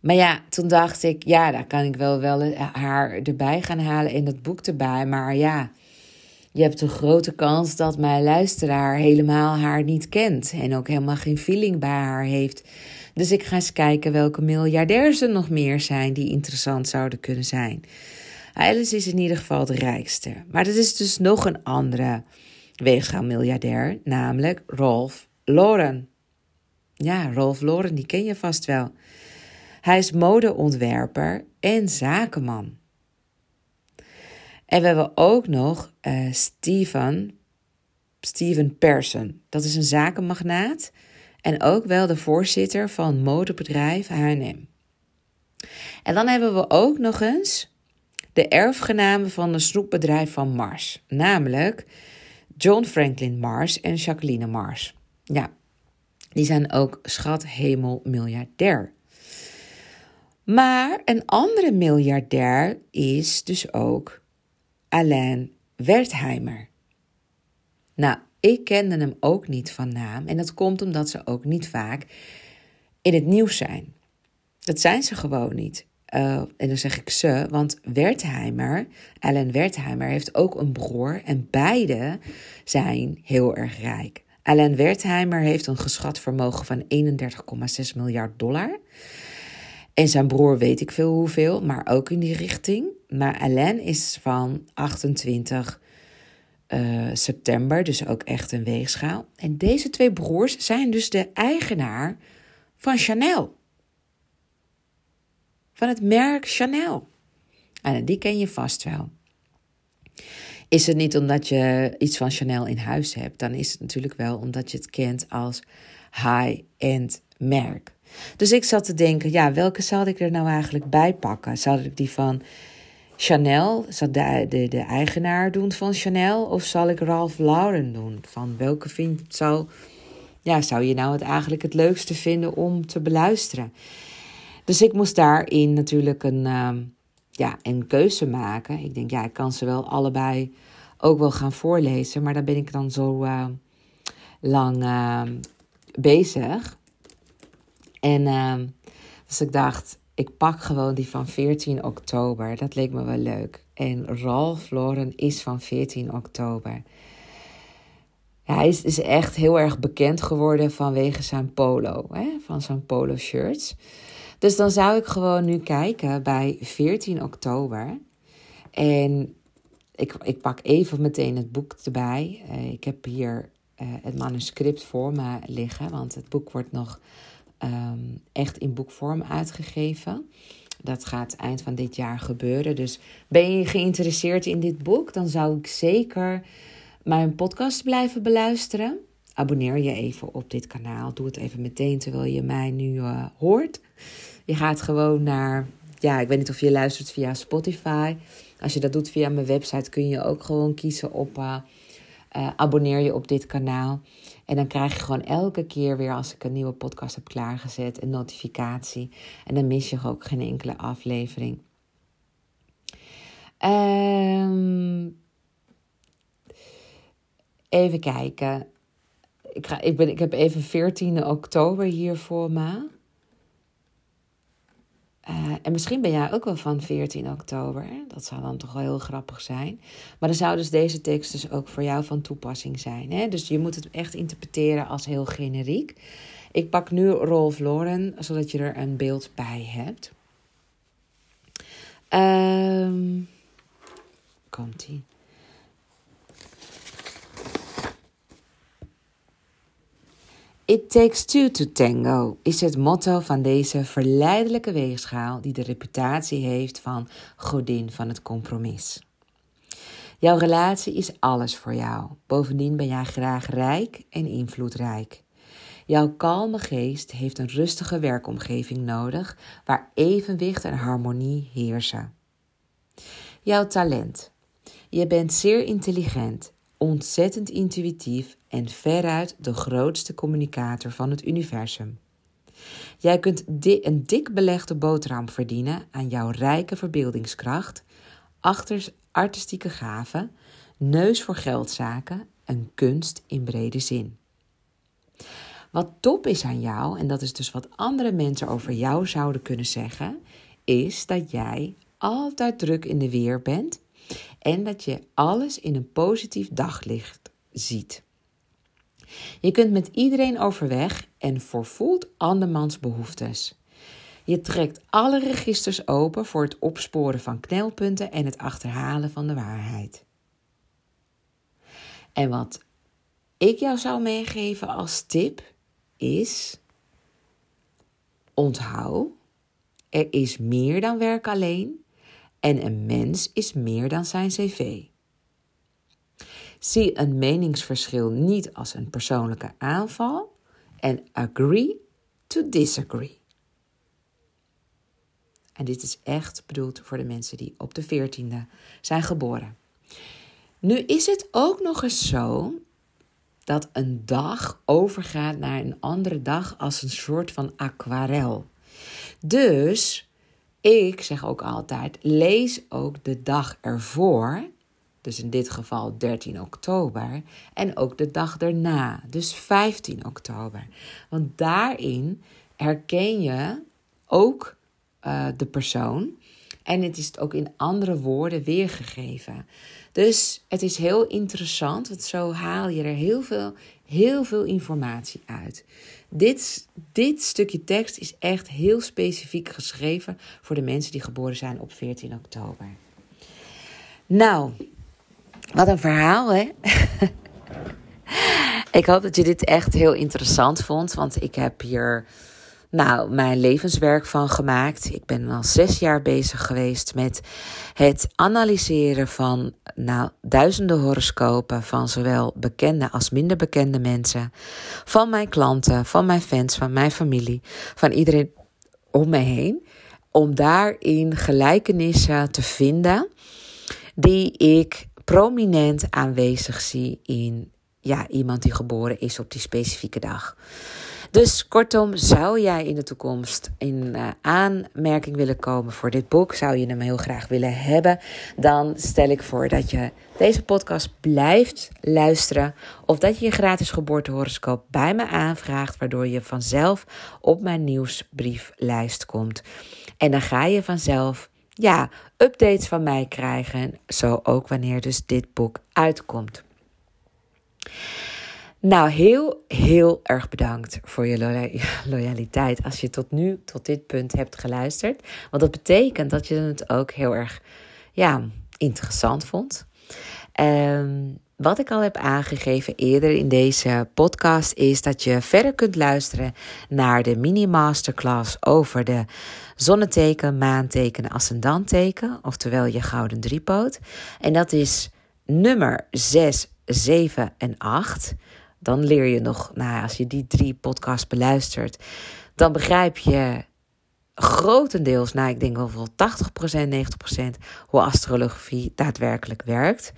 Maar ja, toen dacht ik, ja, daar kan ik wel, wel haar erbij gaan halen in dat boek erbij. Maar ja, je hebt een grote kans dat mijn luisteraar helemaal haar niet kent. En ook helemaal geen feeling bij haar heeft. Dus ik ga eens kijken welke miljardairs er nog meer zijn die interessant zouden kunnen zijn. Alice is in ieder geval de rijkste. Maar er is dus nog een andere weegschaalmiljardair, namelijk Rolf Lauren. Ja, Rolf Lauren, die ken je vast wel. Hij is modeontwerper en zakenman. En we hebben ook nog uh, Steven, Steven Persson. Dat is een zakenmagnaat en ook wel de voorzitter van modebedrijf H&M. En dan hebben we ook nog eens de erfgenamen van een snoepbedrijf van Mars. Namelijk John Franklin Mars en Jacqueline Mars. Ja, die zijn ook schat hemel miljardair. Maar een andere miljardair is dus ook Alain Wertheimer. Nou, ik kende hem ook niet van naam en dat komt omdat ze ook niet vaak in het nieuws zijn. Dat zijn ze gewoon niet. Uh, en dan zeg ik ze, want Wertheimer, Alain Wertheimer, heeft ook een broer en beide zijn heel erg rijk. Alain Wertheimer heeft een geschat vermogen van 31,6 miljard dollar. En zijn broer weet ik veel hoeveel, maar ook in die richting. Maar Alain is van 28 eh, september, dus ook echt een weegschaal. En deze twee broers zijn dus de eigenaar van Chanel. Van het merk Chanel. En die ken je vast wel. Is het niet omdat je iets van Chanel in huis hebt, dan is het natuurlijk wel omdat je het kent als high-end merk. Dus ik zat te denken, ja, welke zal ik er nou eigenlijk bij pakken? Zal ik die van Chanel, zal de, de, de eigenaar doen van Chanel? Of zal ik Ralph Lauren doen? Van welke vind, zou, ja, zou je nou het eigenlijk het leukste vinden om te beluisteren? Dus ik moest daarin natuurlijk een, uh, ja, een keuze maken. Ik denk, ja, ik kan ze wel allebei ook wel gaan voorlezen. Maar daar ben ik dan zo uh, lang uh, bezig. En dus ik dacht, ik pak gewoon die van 14 oktober. Dat leek me wel leuk. En Ralph Lauren is van 14 oktober. hij is, is echt heel erg bekend geworden vanwege zijn polo, hè? van zijn polo shirts. Dus dan zou ik gewoon nu kijken bij 14 oktober. En ik, ik pak even meteen het boek erbij. Uh, ik heb hier uh, het manuscript voor me liggen, want het boek wordt nog um, echt in boekvorm uitgegeven. Dat gaat eind van dit jaar gebeuren. Dus ben je geïnteresseerd in dit boek, dan zou ik zeker mijn podcast blijven beluisteren. Abonneer je even op dit kanaal. Doe het even meteen terwijl je mij nu uh, hoort. Je gaat gewoon naar, ja, ik weet niet of je luistert via Spotify. Als je dat doet via mijn website kun je ook gewoon kiezen op uh, uh, abonneer je op dit kanaal. En dan krijg je gewoon elke keer weer als ik een nieuwe podcast heb klaargezet een notificatie. En dan mis je ook geen enkele aflevering. Um, even kijken. Ik, ga, ik, ben, ik heb even 14 oktober hier voor me. Uh, en misschien ben jij ook wel van 14 oktober. Dat zou dan toch wel heel grappig zijn. Maar dan zou dus deze tekst dus ook voor jou van toepassing zijn. Hè? Dus je moet het echt interpreteren als heel generiek. Ik pak nu Rolf Lauren, zodat je er een beeld bij hebt. Um, Komt-ie. It takes two to tango is het motto van deze verleidelijke weegschaal die de reputatie heeft van godin van het compromis. Jouw relatie is alles voor jou. Bovendien ben jij graag rijk en invloedrijk. Jouw kalme geest heeft een rustige werkomgeving nodig waar evenwicht en harmonie heersen. Jouw talent. Je bent zeer intelligent ontzettend intuïtief en veruit de grootste communicator van het universum. Jij kunt een dik belegde boterham verdienen aan jouw rijke verbeeldingskracht, artistieke gaven, neus voor geldzaken en kunst in brede zin. Wat top is aan jou, en dat is dus wat andere mensen over jou zouden kunnen zeggen, is dat jij altijd druk in de weer bent en dat je alles in een positief daglicht ziet. Je kunt met iedereen overweg en vervoelt andermans behoeftes. Je trekt alle registers open voor het opsporen van knelpunten en het achterhalen van de waarheid. En wat ik jou zou meegeven als tip is: onthoud, er is meer dan werk alleen en een mens is meer dan zijn cv. Zie een meningsverschil niet als een persoonlijke aanval en agree to disagree. En dit is echt bedoeld voor de mensen die op de 14e zijn geboren. Nu is het ook nog eens zo dat een dag overgaat naar een andere dag als een soort van aquarel. Dus ik zeg ook altijd: lees ook de dag ervoor, dus in dit geval 13 oktober, en ook de dag daarna, dus 15 oktober. Want daarin herken je ook uh, de persoon en het is ook in andere woorden weergegeven. Dus het is heel interessant, want zo haal je er heel veel, heel veel informatie uit. Dit, dit stukje tekst is echt heel specifiek geschreven voor de mensen die geboren zijn op 14 oktober. Nou, wat een verhaal, hè? ik hoop dat je dit echt heel interessant vond, want ik heb hier nou, mijn levenswerk van gemaakt. Ik ben al zes jaar bezig geweest met het analyseren van nou, duizenden horoscopen van zowel bekende als minder bekende mensen. Van mijn klanten, van mijn fans, van mijn familie, van iedereen om me heen. Om daarin gelijkenissen te vinden die ik prominent aanwezig zie in ja, iemand die geboren is op die specifieke dag. Dus kortom, zou jij in de toekomst in uh, aanmerking willen komen voor dit boek, zou je hem heel graag willen hebben, dan stel ik voor dat je deze podcast blijft luisteren of dat je je gratis geboortehoroscoop bij me aanvraagt, waardoor je vanzelf op mijn nieuwsbrieflijst komt. En dan ga je vanzelf ja, updates van mij krijgen, zo ook wanneer dus dit boek uitkomt. Nou, heel, heel erg bedankt voor je loyaliteit als je tot nu, tot dit punt hebt geluisterd. Want dat betekent dat je het ook heel erg ja, interessant vond. Um, wat ik al heb aangegeven eerder in deze podcast is dat je verder kunt luisteren naar de mini-masterclass over de zonneteken, maanteken, ascendanteken, oftewel je gouden driepoot. En dat is nummer 6, 7 en 8 dan leer je nog, nou, als je die drie podcasts beluistert, dan begrijp je grotendeels, nou, ik denk wel voor 80%, 90% hoe astrologie daadwerkelijk werkt.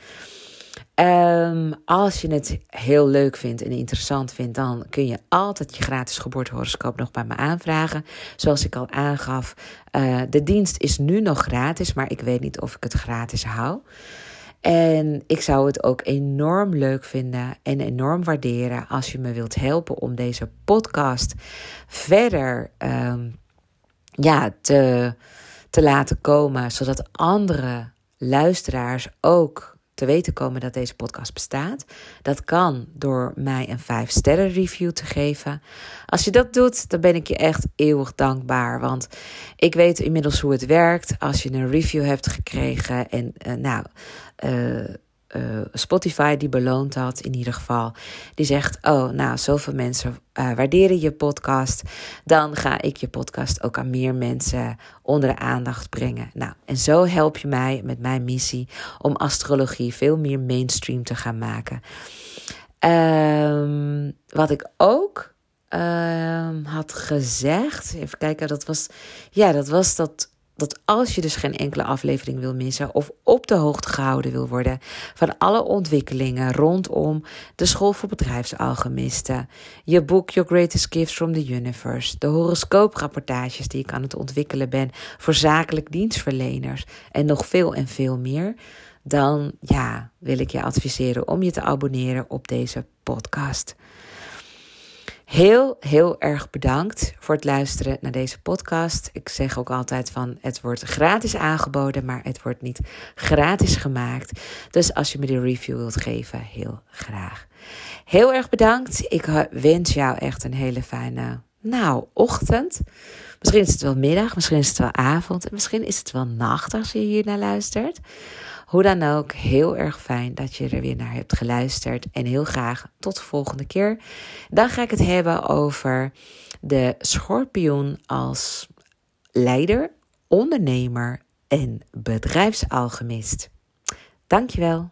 Um, als je het heel leuk vindt en interessant vindt, dan kun je altijd je gratis geboortehoroscoop nog bij me aanvragen. Zoals ik al aangaf, uh, de dienst is nu nog gratis, maar ik weet niet of ik het gratis hou. En ik zou het ook enorm leuk vinden en enorm waarderen als je me wilt helpen om deze podcast verder um, ja, te, te laten komen, zodat andere luisteraars ook te weten komen dat deze podcast bestaat. Dat kan door mij een 5 sterren review te geven. Als je dat doet, dan ben ik je echt eeuwig dankbaar. Want ik weet inmiddels hoe het werkt. Als je een review hebt gekregen en uh, nou. Uh, uh, Spotify die beloont dat in ieder geval. Die zegt: Oh, nou, zoveel mensen uh, waarderen je podcast. Dan ga ik je podcast ook aan meer mensen onder de aandacht brengen. Nou, en zo help je mij met mijn missie om astrologie veel meer mainstream te gaan maken. Um, wat ik ook um, had gezegd, even kijken, dat was, ja, dat was dat dat als je dus geen enkele aflevering wil missen of op de hoogte gehouden wil worden van alle ontwikkelingen rondom de School voor Bedrijfsalchemisten, je boek Your Greatest Gifts from the Universe, de horoscooprapportages die ik aan het ontwikkelen ben voor zakelijk dienstverleners en nog veel en veel meer, dan ja, wil ik je adviseren om je te abonneren op deze podcast. Heel, heel erg bedankt voor het luisteren naar deze podcast. Ik zeg ook altijd van het wordt gratis aangeboden, maar het wordt niet gratis gemaakt. Dus als je me die review wilt geven, heel graag. Heel erg bedankt. Ik wens jou echt een hele fijne, nou, ochtend. Misschien is het wel middag, misschien is het wel avond en misschien is het wel nacht als je hier naar luistert. Hoe dan ook, heel erg fijn dat je er weer naar hebt geluisterd. En heel graag tot de volgende keer. Dan ga ik het hebben over de schorpioen als leider, ondernemer en bedrijfsalchemist. Dankjewel.